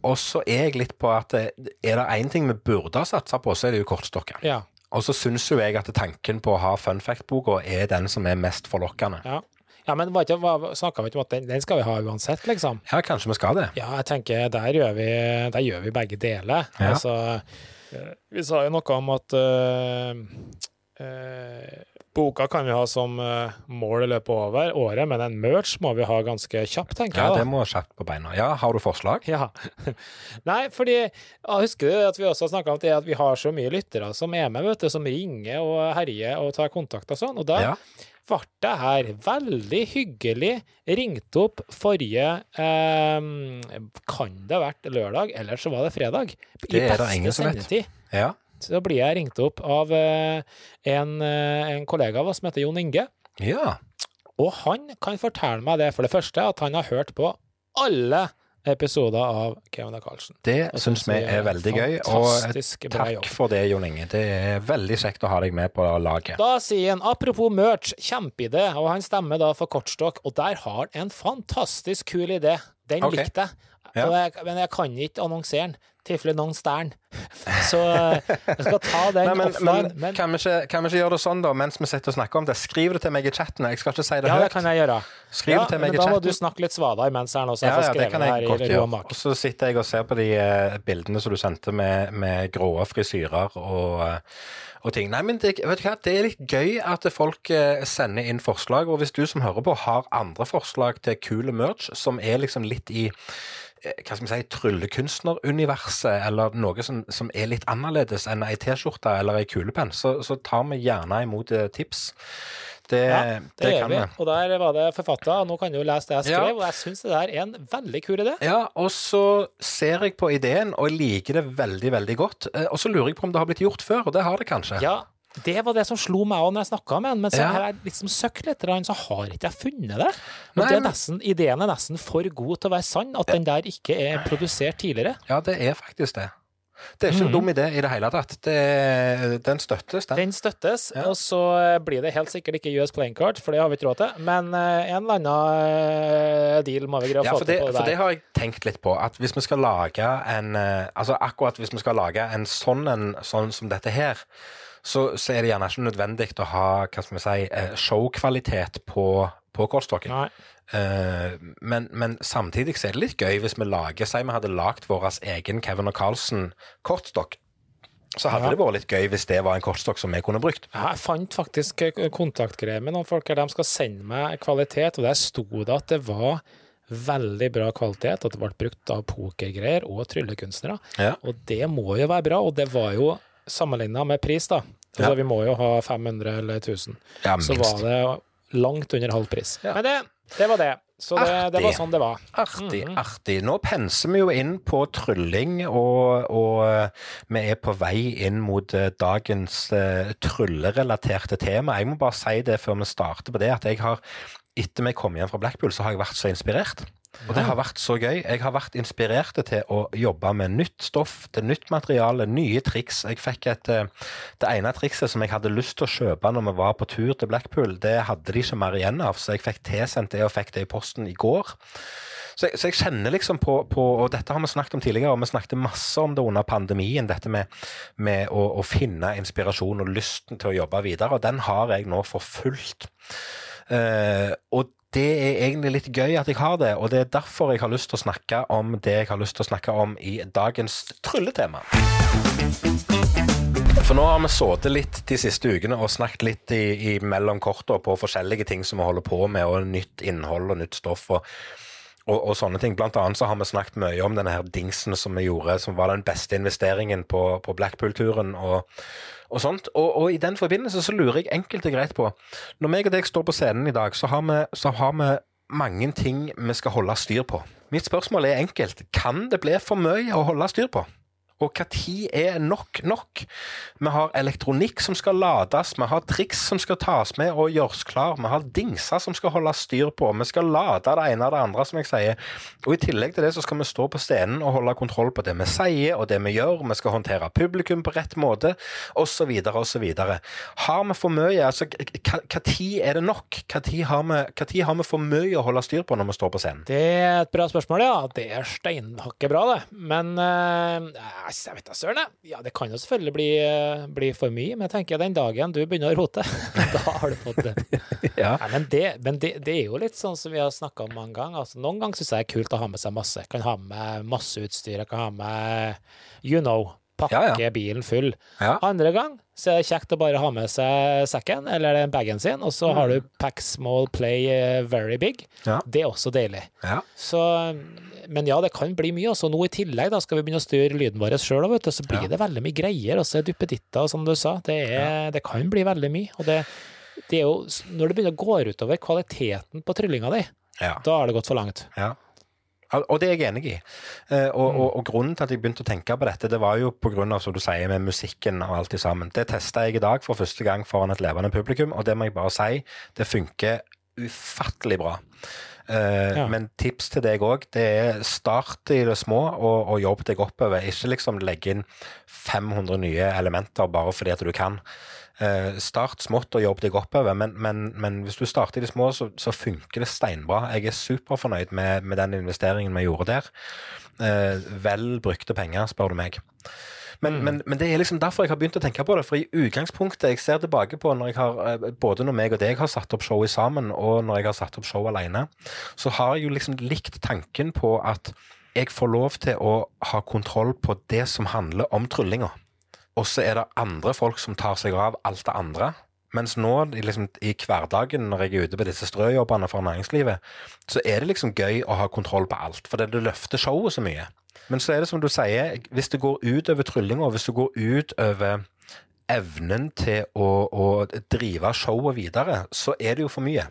og så er jeg litt på at eh, er det én ting vi burde ha satsa på, så er det jo kortstokker. Ja. Og så syns jo jeg at tanken på å ha fun fact-boka er den som er mest forlokkende. ja. Ja men var ikke, var, snakka vi ikke om at den, den skal vi ha uansett, liksom? Ja, kanskje vi skal det. Ja, jeg tenker der gjør vi, der gjør vi begge deler. Ja. Altså, eh, vi sa jo noe om at eh, eh, boka kan vi ha som mål i løpet av over året, men en merch må vi ha ganske kjapt, tenker jeg. Ja, det må kjapt på beina. Ja, har du forslag? Ja. Nei, fordi ja, Husker du at vi også snakka om det at vi har så mye lyttere som er med, vet du, som ringer og herjer og tar kontakt og sånn. Og da Ja. Ble det her veldig hyggelig ringt opp forrige eh, Kan det ha vært lørdag, eller så var det fredag? I Det er det beste ingen som vet. Ja. Så blir jeg ringt opp av eh, en, eh, en kollega av oss som heter Jon Inge. ja. Og han kan fortelle meg det, for det første, at han har hørt på alle episoder av Kevin og Carlsen. Det syns vi er veldig gøy. Og takk for det, Jon Inge. Det er veldig kjekt å ha deg med på laget. Da sier han apropos merch, kjempeidé, og han stemmer da for kortstokk, og der har han en fantastisk kul idé. Den okay. likte jeg. Jeg. Men jeg kan ikke annonsere den. Tilfelle noen stjern. Så eh, jeg skal ta den Nei, men, offline. men Men, kan, vi ikke, kan vi ikke gjøre det sånn, da, mens vi sitter og snakker om det? Skriv det til meg i chatten. Jeg skal ikke si det ja, det kan jeg gjøre. Skriv Ja, det til meg men i da må du snakke litt svada imens her nå, så jeg Ja, får ja, det skrevet kan jeg godt gjøre. Og så sitter jeg og ser på de eh, bildene som du sendte med, med grå frisyrer og, eh, og ting. Nei, men det, vet du hva? det er litt gøy at folk sender inn forslag, og hvis du som hører på har andre forslag til kule merch som er liksom litt i hva skal vi si, tryllekunstneruniverset, eller noe som, som er litt annerledes enn ei T-skjorte eller ei kulepenn, så, så tar vi gjerne imot eh, tips. Det, Ja, det, det, gjør kan vi. Og der var det forfatta, og nå kan du jo lese det jeg Ja. skrev, og jeg syns det der er en veldig kul idé. Ja, og så ser jeg på ideen, og jeg liker det veldig, veldig godt. Eh, Og så lurer jeg på om det har blitt gjort før, og det har det kanskje. Ja, det var det som slo meg òg når jeg snakka med han, men så Ja. har jeg liksom søkt litt, så har ikke jeg funnet det. Og Nei, det er nesten, ideen er nesten for god til å være sann, at den der ikke er produsert tidligere. Ja, det er faktisk det. Det er ikke en dum idé i det hele tatt. Det, den støttes, den. Den støttes, Ja. og så blir det helt sikkert ikke US Playing Card, for det har vi ikke råd til, men eh, en eller annen eh, deal må vi greie å Ja, få til på det for det har jeg tenkt litt på. At hvis vi skal lage en eh, Altså akkurat hvis vi skal lage en sånn en sånn som dette her, så, så er det gjerne ikke nødvendig å ha hva skal vi si, eh, showkvalitet på, på kortstokken. Eh, men, men samtidig så er det litt gøy hvis vi lager Si vi hadde lagd vår egen Kevin og Carlsen kortstokk. Så hadde Ja. det vært litt gøy hvis det var en kortstokk som vi kunne brukt. Jeg fant faktisk eh, kontaktgreier med noen folk her, de skal sende meg kvalitet, og der sto det at det var veldig bra kvalitet, at det ble brukt av pokergreier og tryllekunstnere. Ja. Og det må jo være bra, og det var jo sammenligna med pris, da. Altså. Vi må jo ha 500 eller 1000. Ja, Så var det langt under halv pris. Ja. Men det, det var det. Så det, det var sånn det var. Artig, Mhm. artig. Nå penser vi jo inn på trylling, og, og eh, vi er på vei inn mot eh, dagens uh, tryllerelaterte tema. Jeg må bare si det før vi starter på det, at jeg har etter vi kom hjem fra Blackpool, så har jeg vært så inspirert. Og det har vært så gøy. Jeg har vært inspirert til å jobbe med nytt stoff, til nytt materiale, nye triks. Jeg fikk et eh, Det ene trikset som jeg hadde lyst til å kjøpe når vi var på tur til Blackpool, det hadde de ikke mer igjen av, så jeg fikk tilsendt det og fikk det i posten i går. Så jeg, så jeg, kjenner liksom på, på, og dette har vi snakket om tidligere, og vi snakket masse om det under pandemien, dette med, med å, å, finne inspirasjon og lysten til å jobbe videre, og den har jeg nå for fullt. Uh, og det er egentlig litt gøy at jeg har det, og det er derfor jeg har lyst til å snakke om det jeg har lyst til å snakke om i dagens trylletema. For nå har vi sittet litt de siste ukene og snakket litt i, i mellom korta på forskjellige ting som vi holder på med, og nytt innhold og nytt stoff. og og, og, sånne ting. Blant annet så har vi snakket mye om denne her dingsen som vi gjorde, som var den beste investeringen på, på Blackpool-turen. og og sånt. Og, og, i den forbindelse så lurer jeg enkelt og greit på Når meg og deg står på scenen i dag, så har vi, så har vi mange ting vi skal holde styr på. Mitt spørsmål er enkelt. Kan det bli for mye å holde styr på? Og når er nok nok? Vi har elektronikk som skal lades, vi har triks som skal tas med og gjøres klar, vi har dingser som skal holde styr på, vi skal lade det ene og det andre, som jeg sier. Og i tillegg til det så skal vi stå på scenen og holde kontroll på det vi sier og det vi gjør, vi skal håndtere publikum på rett måte, osv., osv. Har vi for mye? Altså, når er det nok? Når har, har, vi for mye å holde styr på når vi står på scenen? Det er et bra spørsmål, ja. Det er steinhakket bra, det. Men uh, jeg vet da søren, jeg. Ja, det kan jo selvfølgelig bli, eh, bli, for mye, men jeg tenker den dagen du begynner å rote, da har du fått det. ja. Nei, men det, men det, det, er jo litt sånn som vi har snakka om mange ganger. Altså, noen ganger syns jeg det er kult å ha med seg masse. Jeg kan ha med masse utstyr. Jeg kan ha med you know pakke ja, ja. bilen full. Ja. Andre gang så er det kjekt å bare ha med seg sekken eller bagen sin, og så mm. har du pack small, play eh, very big. Det er også deilig. Så, men ja, det kan bli mye. også. nå i tillegg da skal vi begynne å styre lyden vår sjøl, så blir det veldig mye greier. Og så er duppeditter, som du sa. Det, er, det, kan bli veldig mye. Og det, det, er jo Når det begynner å gå utover kvaliteten på tryllinga di, da har det gått for langt. Ja. Og det er jeg enig i. Eh, og, og, og, grunnen til at jeg begynte å tenke på dette, det var jo pga. som du sier, med musikken og alt det sammen. Det testa jeg i dag for første gang foran et levende publikum, og det må jeg bare si, det funker ufattelig bra. Uh, ja. Men tips til deg òg, det er start i det små og, og jobb deg oppover. Ikke liksom legge inn 500 nye elementer bare fordi at du kan. Eh, start smått og jobb deg oppover, men, men, men, hvis du starter i det små, så, så, funker det steinbra. Jeg er superfornøyd med, med den investeringen vi gjorde der. Eh, vel brukte penger, spør du meg. Men, mm. men, men, det er liksom derfor jeg har begynt å tenke på det. For i utgangspunktet, jeg ser tilbake på når jeg har, eh, både når meg og deg har satt opp showet sammen, og når jeg har satt opp show alene, så har jeg jo liksom likt tanken på at jeg får lov til å ha kontroll på det som handler om tryllinga. Og så er det andre folk som tar seg av alt det andre. Mens nå liksom, i hverdagen når jeg er ute på disse strøjobbene for næringslivet, så er det liksom gøy å ha kontroll på alt, for det løfter showet så mye. Men så er det som du sier, hvis det går ut over tryllinga, hvis det går ut over evnen til å, å drive showet videre, så er det jo for mye.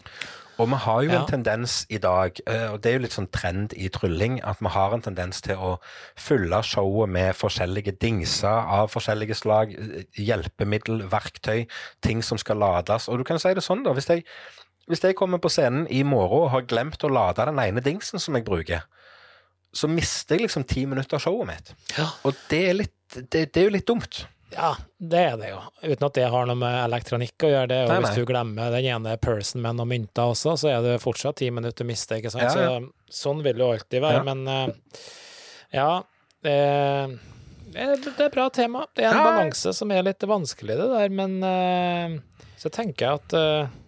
Og vi har jo ja. en tendens i dag, eh, og det er jo litt sånn trend i trylling, at vi har en tendens til å fylle showet med forskjellige dingser av forskjellige slag, eh, hjelpemiddel, verktøy, ting som skal lades. Og du kan si det sånn, da. Hvis jeg, hvis jeg kommer på scenen i morgen og har glemt å lade den ene dingsen som jeg bruker, så mister jeg liksom ti minutter av showet mitt. Ja. Og det er, litt, det, det er jo litt dumt. Ja, det er det jo. Uten at det har noe med elektronikk å gjøre. det, og nei, nei. Hvis du glemmer den ene person med noen mynter også, så er det fortsatt ti minutter å miste. ikke sant? Ja, ja. Så, sånn vil det jo alltid være. Ja. Men uh, ja det, det, er bra tema. Det er en balanse som er litt vanskelig, det der. Men uh, så tenker jeg at uh,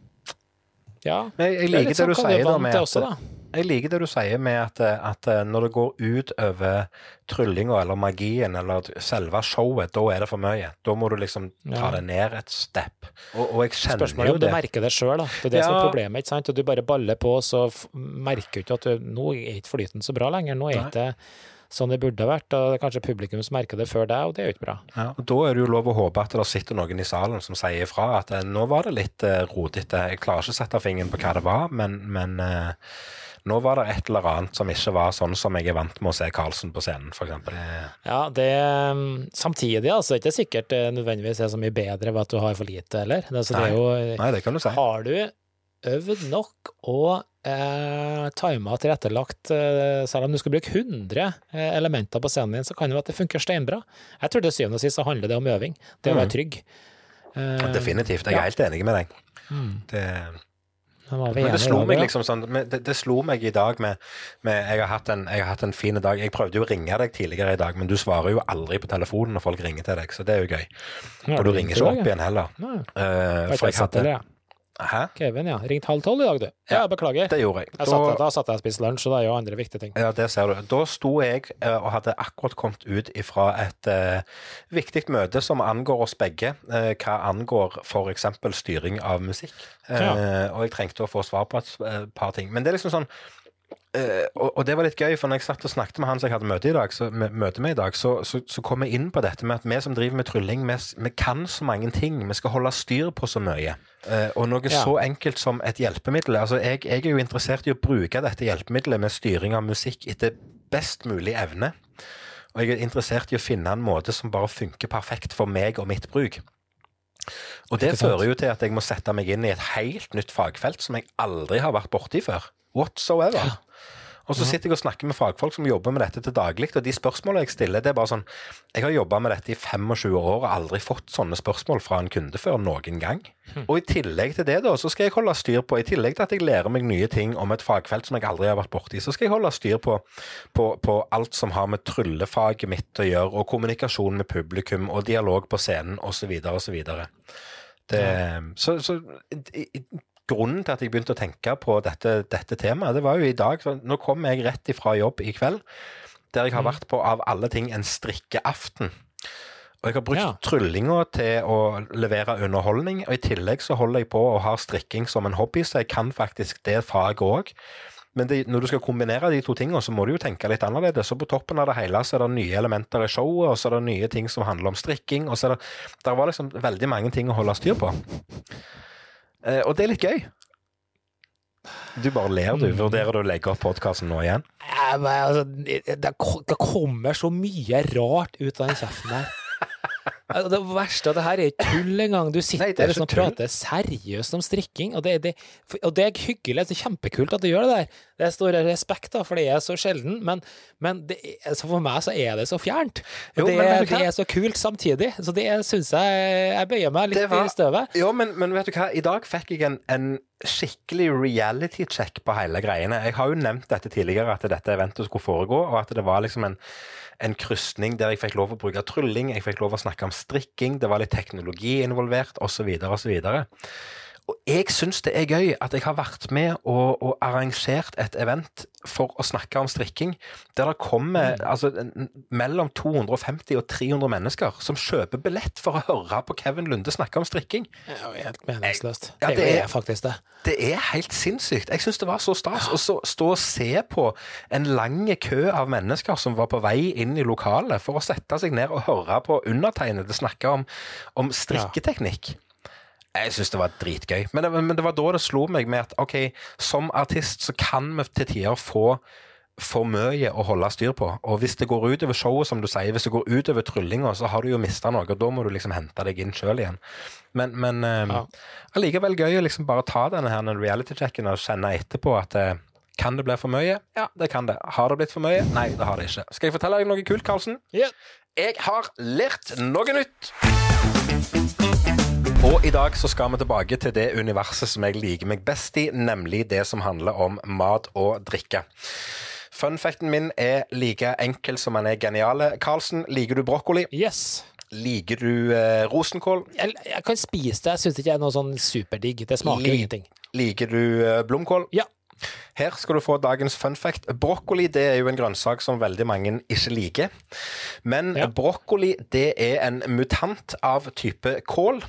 ja. Jeg, jeg liker det, det, sånn du sier da med at også, da jeg liker det du sier med at, at når det går ut over tryllinga eller magien eller selve showet, da er det for mye. Da må du liksom ta ja. det ned et step. Og, og jeg kjenner Spørsmålet er om du merker det sjøl, da. Det er det ja. som er problemet. ikke sant? Og du bare baller på, så merker du ikke at du, nå er ikke flyten så bra lenger. Nå er det sånn det burde vært. og det er Kanskje publikum som merker det før deg, og det er jo ikke bra. Ja, og Da er det jo lov å håpe at det sitter noen i salen som sier ifra at eh, nå var det litt rodete. Jeg klarer ikke å sette fingeren på hva det var, men, men uh, nå var det et eller annet som ikke var sånn som jeg er vant med å se Carlsen på scenen, f.eks. Ja, det Samtidig, altså, ikke sikkert det nødvendigvis er så mye bedre ved at du har for lite, heller. Altså, Nei. Det jo, Nei, det kan du si. Har du øvd nok og eh, tima tilrettelagt eh, Selv om du skal bruke 100 eh, elementer på scenen din, så kan det være at det funker steinbra. Jeg tror til syvende og sist så handler det om øving. Det å være trygg. Eh, Definitivt. Jeg er ja. helt enig med deg. Mm. Det, men det slo meg liksom sånn det, det slo meg i dag med, med jeg, har hatt en, jeg har hatt en fin dag. Jeg prøvde jo å ringe deg tidligere i dag, men du svarer jo aldri på telefonen når folk ringer til deg, så det er jo gøy. Og du ringer ikke opp igjen heller. Eh, for jeg hadde. Hæ? Kevin, ja. Ringt halv tolv i dag, du. Ja, Ja. beklager. Det gjorde jeg. Jeg satt, da satt jeg og spiste lunsj, og det er jo andre viktige ting. Ja, det ser du. Da sto jeg eh, og hadde akkurat kommet ut ifra et uh, viktig møte som angår oss begge. Uh, hva angår f.eks. styring av musikk. Uh, Ja. Og jeg trengte å få svar på et par ting. Men det er liksom sånn eh, og, og det var litt gøy, for når jeg satt og snakket med han som jeg hadde møte, i dag, så, møte med i dag, så, så, så kom jeg inn på dette med at vi som driver med trylling, vi, vi kan så mange ting. Vi skal holde styr på så mye. Uh, og noe Ja. så enkelt som et hjelpemiddel altså jeg, jeg er jo interessert i å bruke dette hjelpemiddelet med styring av musikk etter best mulig evne. Og jeg er interessert i å finne en måte som bare funker perfekt for meg og mitt bruk. Og det fører jo til at jeg må sette meg inn i et helt nytt fagfelt som jeg aldri har vært borti før. Whatsoever. Og så sitter jeg og snakker med fagfolk som jobber med dette til daglig, og de spørsmålene jeg stiller, det er bare sånn Jeg har jobba med dette i 25 år og aldri fått sånne spørsmål fra en kunde før noen gang. Og i tillegg til det, da, så skal jeg holde styr på, i tillegg til at jeg lærer meg nye ting om et fagfelt som jeg aldri har vært borti, så skal jeg holde styr på, på, på alt som har med tryllefaget mitt å gjøre, og kommunikasjon med publikum, og dialog på scenen, osv., osv. Det, så, så i, i, grunnen til at jeg begynte å tenke på dette, dette temaet, det var jo i dag så Nå kom jeg rett ifra jobb i kveld, der jeg har vært på av alle ting en strikkeaften. Og jeg har brukt Ja. tryllinga til å levere underholdning, og i tillegg så holder jeg på og har strikking som en hobby, så jeg kan faktisk det faget òg. Men det, når du skal kombinere de to tingene, så må du jo tenke litt annerledes. Så på toppen av det hele så er det nye elementer i showet, og så er det nye ting som handler om strikking, og så er det Der var liksom veldig mange ting å holde styr på. Eh, og det er litt gøy. Du bare ler, du. Vurderer du å legge opp podkasten nå igjen? Ja, men, altså, det, det det kommer så mye rart ut av den kjeften der. Det verste av det her er ikke tull engang. Du sitter Nei, det liksom og prater seriøst om strikking, og det, det, og det er hyggelig. Det er kjempekult at du gjør det der. Det er stor respekt, da, for det er så sjelden, men, men for meg så er det så fjernt. Jo, det, men det er så kult samtidig, så det syns jeg Jeg bøyer meg litt var- i støvet. Ja, men, men vet du hva? I dag fikk jeg en, en skikkelig reality-check på hele greiene. Jeg har jo nevnt dette tidligere, at dette eventet skulle foregå, og at det var liksom en, en krysning der jeg fikk lov å bruke trylling, jeg fikk lov å snakke om strikking, det var litt teknologi involvert, osv., osv. Og jeg syns det er gøy at jeg har vært med og, og arrangert et event for å snakke om strikking, der det kommer altså, en- en- mellom 250 og 300 mennesker som kjøper billett for å høre på Kevin Lunde snakke om strikking. Det er jo helt meningsløst. Ja, det, er- faktisk det. Det er helt sinnssykt. Jeg syns det var så stas å så- stå og se på en lang kø av mennesker som var på vei inn i lokalet for å sette seg ned og høre på undertegnede snakke om, om strikketeknikk. Jeg syns det var dritgøy. Men det, men det var da det slo meg med at ok, som artist så kan vi til tider få for mye å holde styr på. Og hvis det går utover showet, som du sier, hvis det går utover tryllinga, så har du jo mista noe, og da må du liksom hente deg inn sjøl igjen. Men, men eh, Ja. allikevel gøy å liksom bare ta denne her reality-checken og kjenne etterpå at eh, kan det bli for mye? Ja, det kan det. Har det blitt for mye? Nei, det har det ikke. Skal jeg fortelle deg noe kult, Karlsen? Yeah. Jeg har lært noe nytt! Og i dag så skal vi tilbake til det universet som jeg liker meg best i, nemlig det som handler om mat og drikke. Funfacten min er like enkel som han er geniale. Karlsen, liker du brokkoli? Yes. Liker du eh, rosenkål? Jeg, jeg kan spise det, jeg syns ikke det er noe sånn superdigg. Det smaker jo Li- ingenting. Liker du eh, blomkål? Ja. Her skal du få dagens fun fact. Brokkoli det er jo en grønnsak som veldig mange ikke liker. Men Ja. brokkoli det er en mutant av type kål.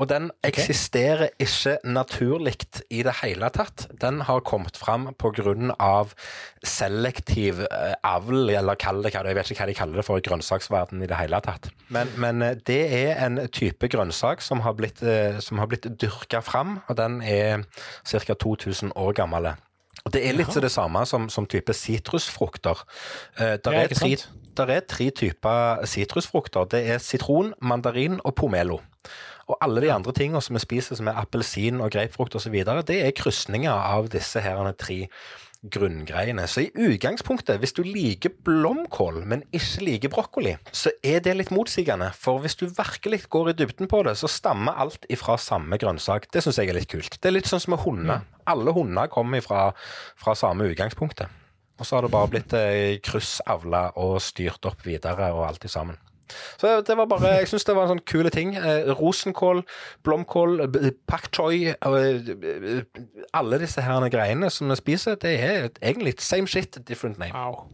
Og den eksisterer ikke naturlig i det hele tatt. Den har kommet fram pga. selektiv eh, avl, eller kall det hva det Jeg vet ikke hva de kaller det for i grønnsaksverdenen i det hele tatt. Men, men eh, det er en type grønnsak som har blitt, eh, som har blitt dyrka fram, og den er ca. 2000 år gammel. Og Det er litt det samme som, som type sitrusfrukter. Eh, der, er tre, der er tre typer sitrusfrukter. Det er sitron, mandarin og pomelo. Og alle de andre tingene som vi spiser, som er appelsin og grapefrukt osv., det er krysninger av disse her tre grunngreiene. Så i utgangspunktet, hvis du liker blomkål, men ikke liker brokkoli, så er det litt motsigende. For hvis du virkelig går i dybden på det, så stammer alt ifra samme grønnsak. Det syns jeg er litt kult. Det er litt sånn som med hunder. Alle hunder kommer fra, fra samme utgangspunktet. Og så har det bare blitt eh, kryssavla og styrt opp videre og alt i sammen. Så det var bare, Jeg syns det var en sånn kule ting. Eh, rosenkål, blomkål, pak choi eh, Alle disse her greiene som vi spiser, det er egentlig same shit, different name. Wow.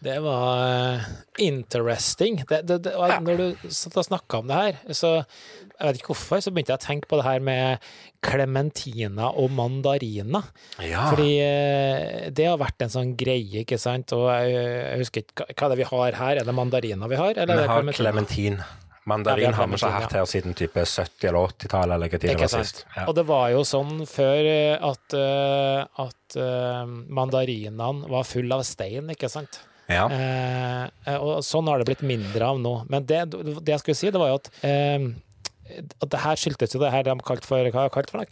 Det var eh, interesting. Det, det, det. Når du satt og snakka om det her, så jeg vet ikke hvorfor, så begynte jeg å tenke på det her med klementina og mandarina. Ja. Fordi eh, det har vært en sånn greie, ikke sant. Og jeg, jeg husker ikke hva- er det vi har her. Er det mandarina vi har? Eller Vi har klementin. Mandarin ja, har vi ikke hatt her siden type 70- eller 80-tallet, eller hva tid det var sist. Ja. Og det var jo sånn før eh, at, at mandarinene var full av stein, ikke sant. Ja. Eh, og sånn har det blitt mindre av nå. Men det, det jeg skulle si, det var jo at, eh, at det her skyldtes jo det her de har kalt for hva kalt for det?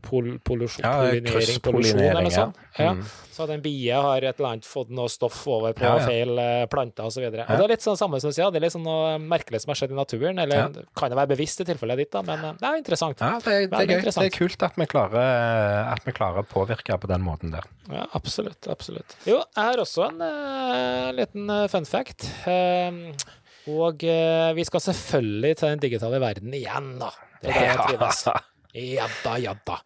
Krysspollinering? Ja, pollinering, eller noe sånt. Ja. Mm. Så at en bie har et eller annet fått noe stoff over på Ja, ja. feil eh, planter osv. Ja. og det er litt sånn samme som du sier, det er litt sånn noe merkelig som har skjedd i naturen. Eller Ja. kan det være bevisst i tilfellet ditt, da, men eh, det er interessant. Ja, det, er- det er gøy. Det er kult at vi klarer, at vi klarer å påvirke på den måten der. Ja, absolutt. absolutt. Jo, jeg har også en uh, liten eh, fun fact. Uh, og eh, vi skal selvfølgelig til den digitale verden igjen, da. Det er det jeg trives. Ja da, ja da.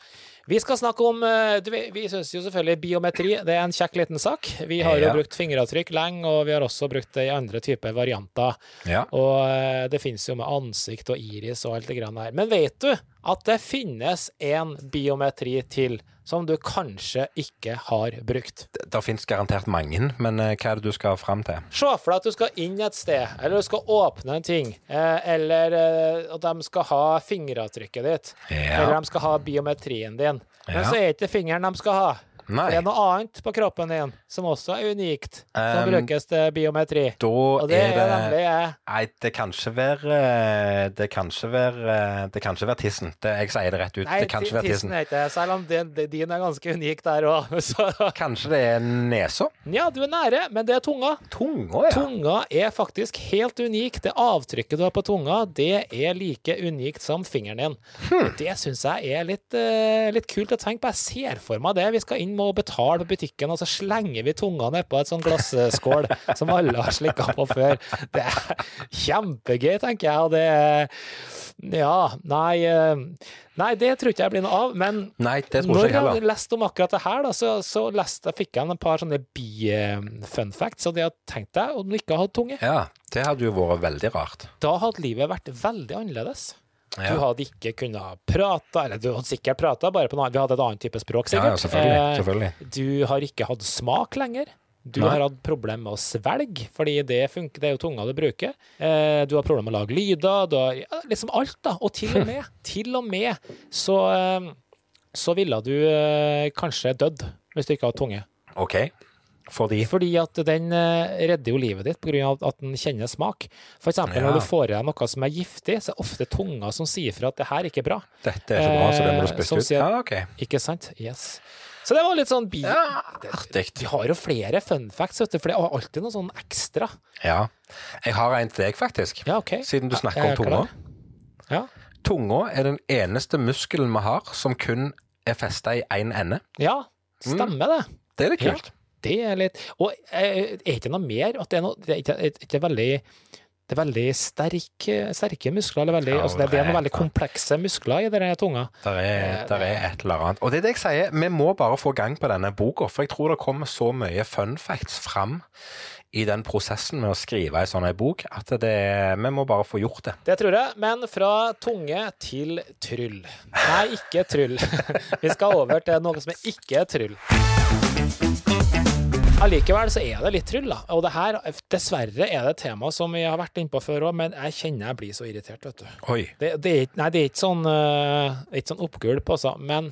Vi skal snakke om eh, du, Vi syns jo selvfølgelig biometri det er en kjekk liten sak. Vi har jo Ja. brukt fingeravtrykk lenge, og vi har også brukt det i andre typer varianter. Ja. Og eh, det finnes jo med ansikt og iris og alt det grann her. Men vet du at det finnes en biometri til som du kanskje ikke har brukt? Det, det finnes garantert mange, men eh, hva er det du skal fram til? Se for deg at du skal inn et sted, eller du skal åpne en ting, eh, eller eh, at de skal ha fingeravtrykket ditt, Ja. eller de skal ha biometrien din. Men Ja. så er det ikke fingeren de skal ha. Nei, Det er noe annet på kroppen din som også er unikt, som Um, brukes til biometri. da Og det er det nemlig eh, Nei, det kan ikke være Det kan ikke være Det kan ikke være tissen. Det, jeg sier det rett ut. Nei, det kan ikke være tissen er ikke det, selv om din, din er ganske unik der òg. Kanskje det er nesa? Ja, du er nære, men det er tunga. Tunga, ja. Tunga er faktisk helt unik. Det avtrykket du har på tunga, det er like unikt som fingeren din. Hmm. Det syns jeg er litt, eh, litt kult å tenke på. Jeg ser for meg det. Vi skal inn med å betale på butikken, og så slenger vi tunga nedpå et sånn glasskål som alle har slikka på før. Det er kjempegøy, tenker jeg. Og det er Ja, nei eh, Nei, det tror ikke jeg blir noe av. Men Nei, når jeg leste om akkurat det her, da, så, så leste, fikk jeg en par sånne bi-fun facts, og det jeg tenkte jeg, om du ikke hadde tunge. Ja, det hadde jo vært veldig rart. Da hadde livet vært veldig annerledes. Du hadde ikke kunnet prate, eller du hadde sikkert prata, bare på noe. Vi hadde et annet type språk, sikkert. ja selvfølgelig. Eh, selvfølgelig. Du har ikke hatt smak lenger. Du Nei. har hatt problemer med å svelge, fordi det funker, det er jo tunga du bruker. Eh, du har problemer med å lage lyder. Du har ja, liksom alt, da. Og til og med, til og med så, eh, så ville du eh, kanskje dødd hvis du ikke hadde tunge. OK. Fordi Fordi at den eh, redder jo livet ditt pga. at den kjenner smak. For eksempel Ja. når du får i deg noe som er giftig, så er det ofte tunga som sier fra at det her ikke er bra. dette er ikke bra, så det må du Eh, spytte ut. Ja, OK. Ikke sant? Yes. Så det var litt sånn bi... Ja, artig. Vi har jo flere fun facts, vet du, for det er alltid noe sånn ekstra. Ja. Jeg har en til deg, faktisk. Ja, OK. Siden du snakker om tunga. Ja. Tunga er den eneste muskelen vi har som kun er festa i én ende. ja, stemmer det. Det er litt kult. Det er litt Og eh, er ikke noe mer at det er noe Det er ikke, er ikke veldig det er veldig sterk, sterke muskler. Eller veldig, Ja, altså det, det er noen veldig komplekse muskler i denne tunga. Der er, der er et eller annet. Og det er det jeg sier, vi må bare få gang på denne boka, for jeg tror det kommer så mye fun facts fram i den prosessen med å skrive ei sånn ei bok, at det, vi må bare få gjort det. Det tror jeg. Men fra tunge til tryll. Nei, ikke tryll. Vi skal over til noe som er ikke er tryll. Allikevel så er det litt tryll, da. Og det her, dessverre, er det et tema som vi har vært innpå før òg, men jeg kjenner jeg blir så irritert, vet du. Oi. Det, det, er, nei, det er ikke sånn, uh, ikke sånn oppgulp, altså. Men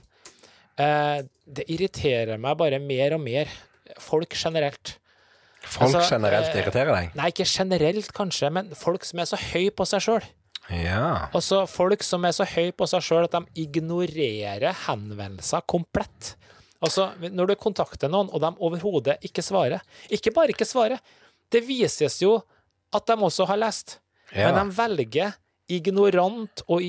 uh, det irriterer meg bare mer og mer. Folk generelt. Folk Altså, generelt eh, irriterer deg? Nei, ikke generelt, kanskje, men folk som er så høy på seg sjøl. Ja. Altså folk som er så høy på seg sjøl at de ignorerer henvendelser komplett. Altså, når du kontakter noen, og de overhodet ikke svarer Ikke bare ikke svarer, det vises jo at de også har lest. Ja. Men de velger ignorant og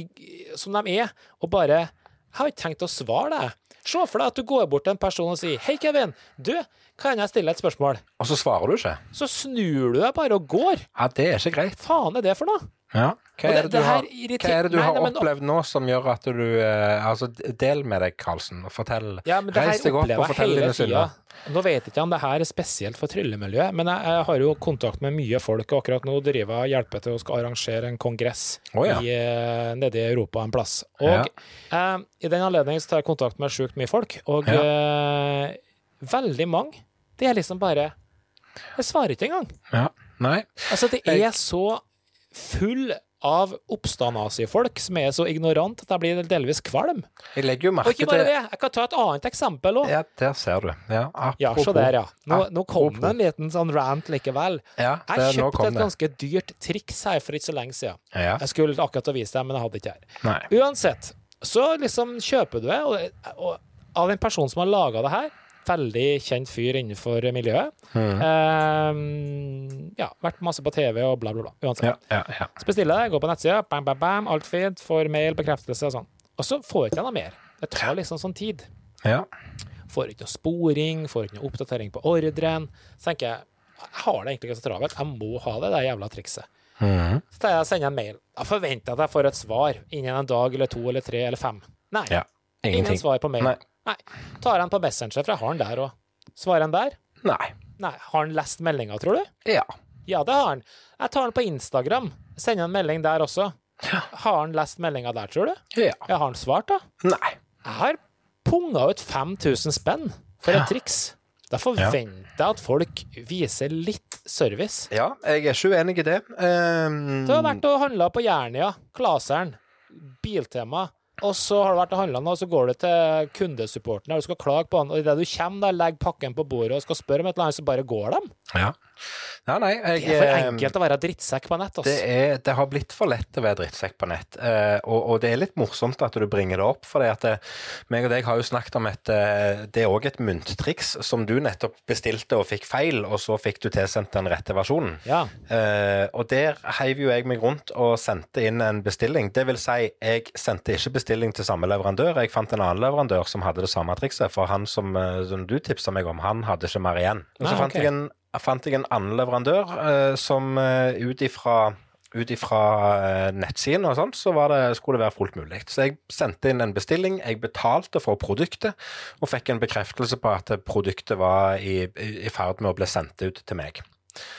som de er, og bare 'Jeg har ikke tenkt å svare deg'. Se for deg at du går bort til en person og sier 'Hei, Kevin. Du, kan jeg stille et spørsmål?' Og så svarer du ikke? Så snur du deg bare og går. Ja, det er ikke greit. Faen er det for noe? Ja. Hva, er det- det du det her har, irriter- hva er det du Nei, har nei, opplevd nå som gjør at du eh, Altså, del med deg, Karlsen, og fortell. Ja, men det Reis deg opp og fortell dine synder. Nå vet jeg ikke om det her er spesielt for tryllemiljøet, men jeg, jeg har jo kontakt med mye folk, og akkurat nå driver jeg og hjelper til å skal arrangere en kongress oh, ja. i, eh, nede i Europa en plass. Og eh, i den anledning tar jeg kontakt med sjukt mye folk, og eh, veldig mange, det er liksom bare Jeg svarer ikke engang. Ja. Nei. Altså, det er så full av oppstandasifolk som er så ignorant at jeg blir delvis kvalm. Jeg legger jo Og ikke bare det, jeg kan ta et annet eksempel òg. Ja, der ser du. Ja, Ja, så der, ja. Nå, nå kom det en liten sånn rant likevel. Ja, det, Jeg kjøpte et ganske dyrt triks her for ikke så lenge siden. Ja. Jeg skulle akkurat vise deg, men jeg hadde ikke her. Nei. Uansett, så liksom kjøper du det, og, og av en person som har laga det her, veldig kjent fyr innenfor miljøet. Mm. Eh, ja, vært masse på TV og bla, bla, bla. Uansett. Ja, ja, ja. Så bestiller jeg, går på nettsida, bam, bam, bam, alt fint, får mail, bekreftelse og sånn. Og så får jeg ikke noe mer. Det tar liksom sånn tid. ja. Får ikke noe sporing, får ikke noe oppdatering på ordren. Så tenker jeg, jeg har det egentlig ikke så travelt, jeg må ha det det jævla trikset. Mm. Så tar jeg sender en mail. Da forventer jeg at jeg får et svar innen en dag eller to eller tre eller fem. Nei, ja. ingen svar på mail. Nei. Nei. Tar han på Messenger, for jeg har han der òg. Svarer han der? Nei. Nei. Har han lest meldinga, tror du? Ja. Ja, det har han. Jeg tar han på Instagram. Sender en melding der også. Ja. Har han lest meldinga der, tror du? Ja. Ja, har han svart, da? Nei. Jeg har punga ut 5000 spenn for et triks. Da forventer jeg at folk viser litt service. Ja, jeg er ikke uenig i det. Um, Du har vært og handla på Jernia, Klaseren, Biltema. Og så har du vært og handla og så går du til kundesupporten og du skal klage på han, og idet du kommer der, legger pakken på bordet og skal spørre om et eller annet, så bare går de. Ja. Nei, nei, jeg Det er for eh, enkelt å være drittsekk på nett, Det, er, det har blitt for lett å være drittsekk på nett, eh, og, og det er litt morsomt at du bringer det opp. For det at det, meg og deg har jo snakket om et eh, Det er òg et mynttriks som du nettopp bestilte og fikk feil, og så fikk du tilsendt den rette versjonen. Ja. Eh, og der heiv jo jeg meg rundt og sendte inn en bestilling. Det vil si, jeg sendte ikke bestilling til samme leverandør. Jeg fant en annen leverandør som hadde det samme trikset, for han som, eh, som du tipsa meg om, han hadde ikke mer igjen. Og så Nei, fant, jeg en, fant jeg en annen leverandør eh, som uh, ut ifra ut eh, nettsiden og sånt, så det, skulle det være fullt mulig. Så jeg sendte inn en bestilling, jeg betalte for produktet, og fikk en bekreftelse på at produktet var i, i, ferd med å bli sendt ut til meg.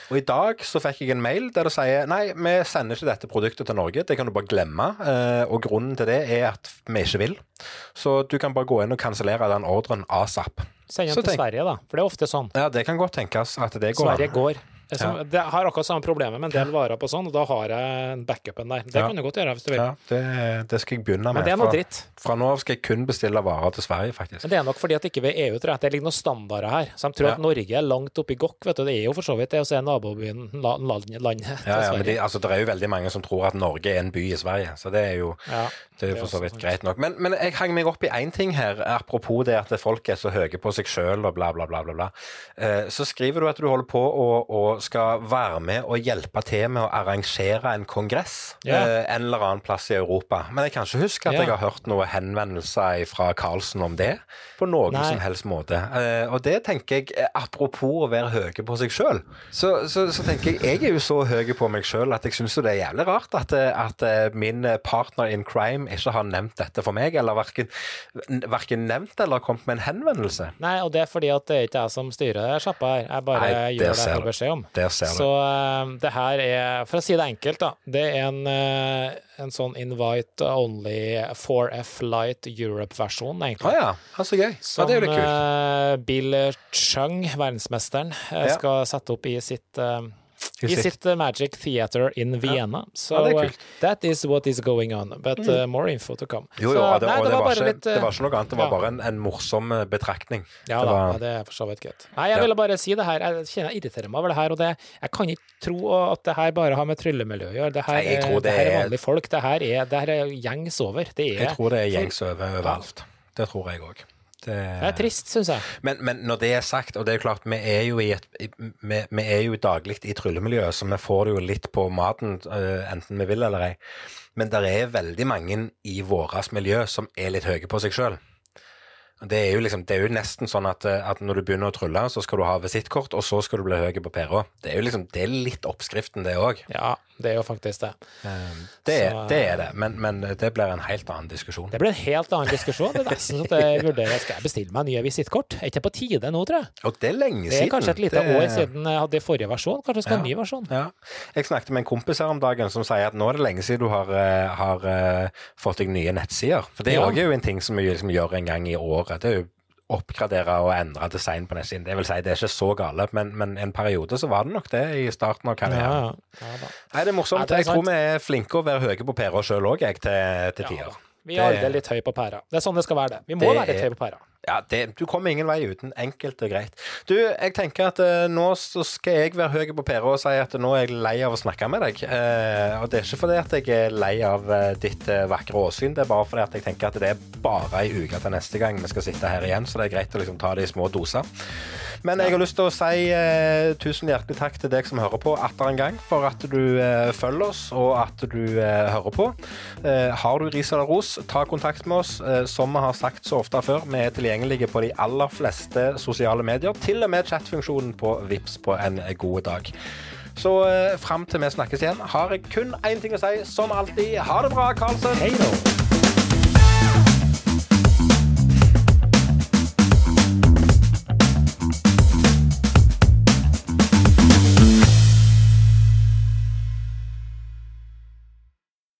Og I dag så fikk jeg en mail der det sier nei, vi sender ikke dette produktet til Norge, det kan du bare glemme. eh, Og grunnen til det er at vi ikke vil. Så du kan bare gå inn og kansellere den ordren asap. Send den til Sverige, da. For det er ofte sånn. Ja, det kan godt tenkes at det går Sverige går. Som, det har akkurat samme problemet med en del varer på sånn, og da har jeg en backupen der. Det Ja. kan du godt gjøre hvis du vil. Ja, det, det skal jeg begynne med. Men det er noe Fra- dritt. Fra nå av skal jeg kun bestille varer til Sverige, faktisk. Men det er nok fordi at ikke vi er EU, tror jeg. Det ligger noen standarder her. Så de tror Ja. at Norge er langt oppi gokk, vet du. Det er jo for så vidt det å se nabobyen, la- land- landet til Ja, ja, men Sverige. de, altså, det er jo veldig mange som tror at Norge er en by i Sverige, så det er jo Ja, det er jo for så vidt greit nok. Men, men jeg hang meg opp i én ting her, apropos det at folk er så høye på seg sjøl og bla, bla, bla. bla, bla. Eh, så skriver du at du holder på å skal være med og hjelpe til med å arrangere en kongress Ja. eh, en eller annen plass i Europa. Men jeg kan ikke huske at Ja. jeg har hørt noen henvendelser fra Karlsen om det på noen Nei. som helst måte. Eh, og det tenker jeg, eh, apropos å være høye på seg sjøl, så, så, så tenker jeg jeg er jo så høy på meg sjøl at jeg syns det er jævlig rart at, at min partner in crime ikke har nevnt dette for meg, eller verken, nevnt eller kommet med en henvendelse. Nei, og det er fordi at det er ikke jeg som styrer sjappa her. Jeg bare Nei, gjør det jeg får beskjed om. Der ser du. Så uh, det her er, for å si det enkelt, da, det er en, uh, en sånn invite only 4F Light Europe-versjon, egentlig. ja, ja, så gøy. Ja, Som det er jo litt kult. eh, Bill Chung, verdensmesteren, Ja. skal sette opp i sitt I sitt- uh, Magic Theater in Vienna. Ja, det er uh, that is what is going on. But uh, more info to come. Jo, jo, Så, det, nei, det, var, bare litt, uh, det var ikke noe annet. Det var ja. bare en, en morsom eh, betraktning. Ja det da, var, det er for så vidt greit. Nei, jeg Ja. ville bare si det her. Jeg kjenner jeg irriterer meg over det her, og det, jeg kan ikke tro at det her bare har med tryllemiljø å gjøre. Det her, Nei, det det her er er- vanlige folk. Det her er, det her er gjengs over. Det er, jeg tror det er gjengs over overalt. Det tror jeg òg. Det er trist, syns jeg. Men, men når det er sagt, og det er jo klart, vi er jo, i et, vi, vi er jo daglig i tryllemiljøet, så vi får det jo litt på maten, eh, enten vi vil eller ei. Men det er veldig mange i vårt miljø som er litt høye på seg sjøl. Det er, jo liksom, det er jo nesten sånn at, eh, at når du begynner å trylle, så skal du ha visittkort, og så skal du bli høy på pæra. Det er jo liksom, det er litt oppskriften, det òg. Ja, det er jo faktisk det. Det, er- Så- det er det, men, men det blir en helt annen diskusjon. Det blir en helt annen diskusjon. Det er nesten sånn at jeg vurderer skal jeg bestille meg nye visittkort. Er ikke på tide nå, tror jeg. Og det er lenge Det er kanskje et lite år siden jeg hadde forrige versjon. Kanskje jeg skal ha en Ja. ny versjon. Ja. Jeg snakket med en kompis her om dagen som sier at nå er det lenge siden du har, eh, har eh, fått deg nye nettsider. For det er Ja. jo en ting som vi liksom gjør en gang i året. Det er jo oppgradere og endre design på nettsiden. Det vil si, det er ikke så gale, men, men en periode så var det nok det i starten av karrieren. ja. ja. Nei, det er morsomt. Det er jeg tror vi er flinke å være høye på pæra sjøl òg, jeg, til, til tider. Vi er aldri litt høye på pæra. Det er sånn det skal være, det. Vi må Det være litt høye på pæra. Ja, det, du kommer ingen vei uten. Enkelt og greit. Du, jeg tenker at eh, nå så skal jeg være høy på pæra og si at nå er jeg lei av å snakke med deg. Eh, og det er ikke fordi at jeg er lei av eh, ditt eh, vakre åsyn, det er bare fordi at jeg tenker at det er bare ei uke til neste gang vi skal sitte her igjen, så det er greit å liksom ta det i små doser. Men jeg har lyst til å si eh, tusen hjertelig takk til deg som hører på atter en gang, for at du eh, følger oss og at du hører på. Har du ris eller ros, ta kontakt med oss. Som vi har sagt så ofte før, vi er tilgjengelige på de aller fleste sosiale medier, til og med chatfunksjonen på Vips på en god dag. Så eh, fram til vi snakkes igjen, har jeg kun én ting å si, som alltid. Ha det bra, Karlsen! Hei da.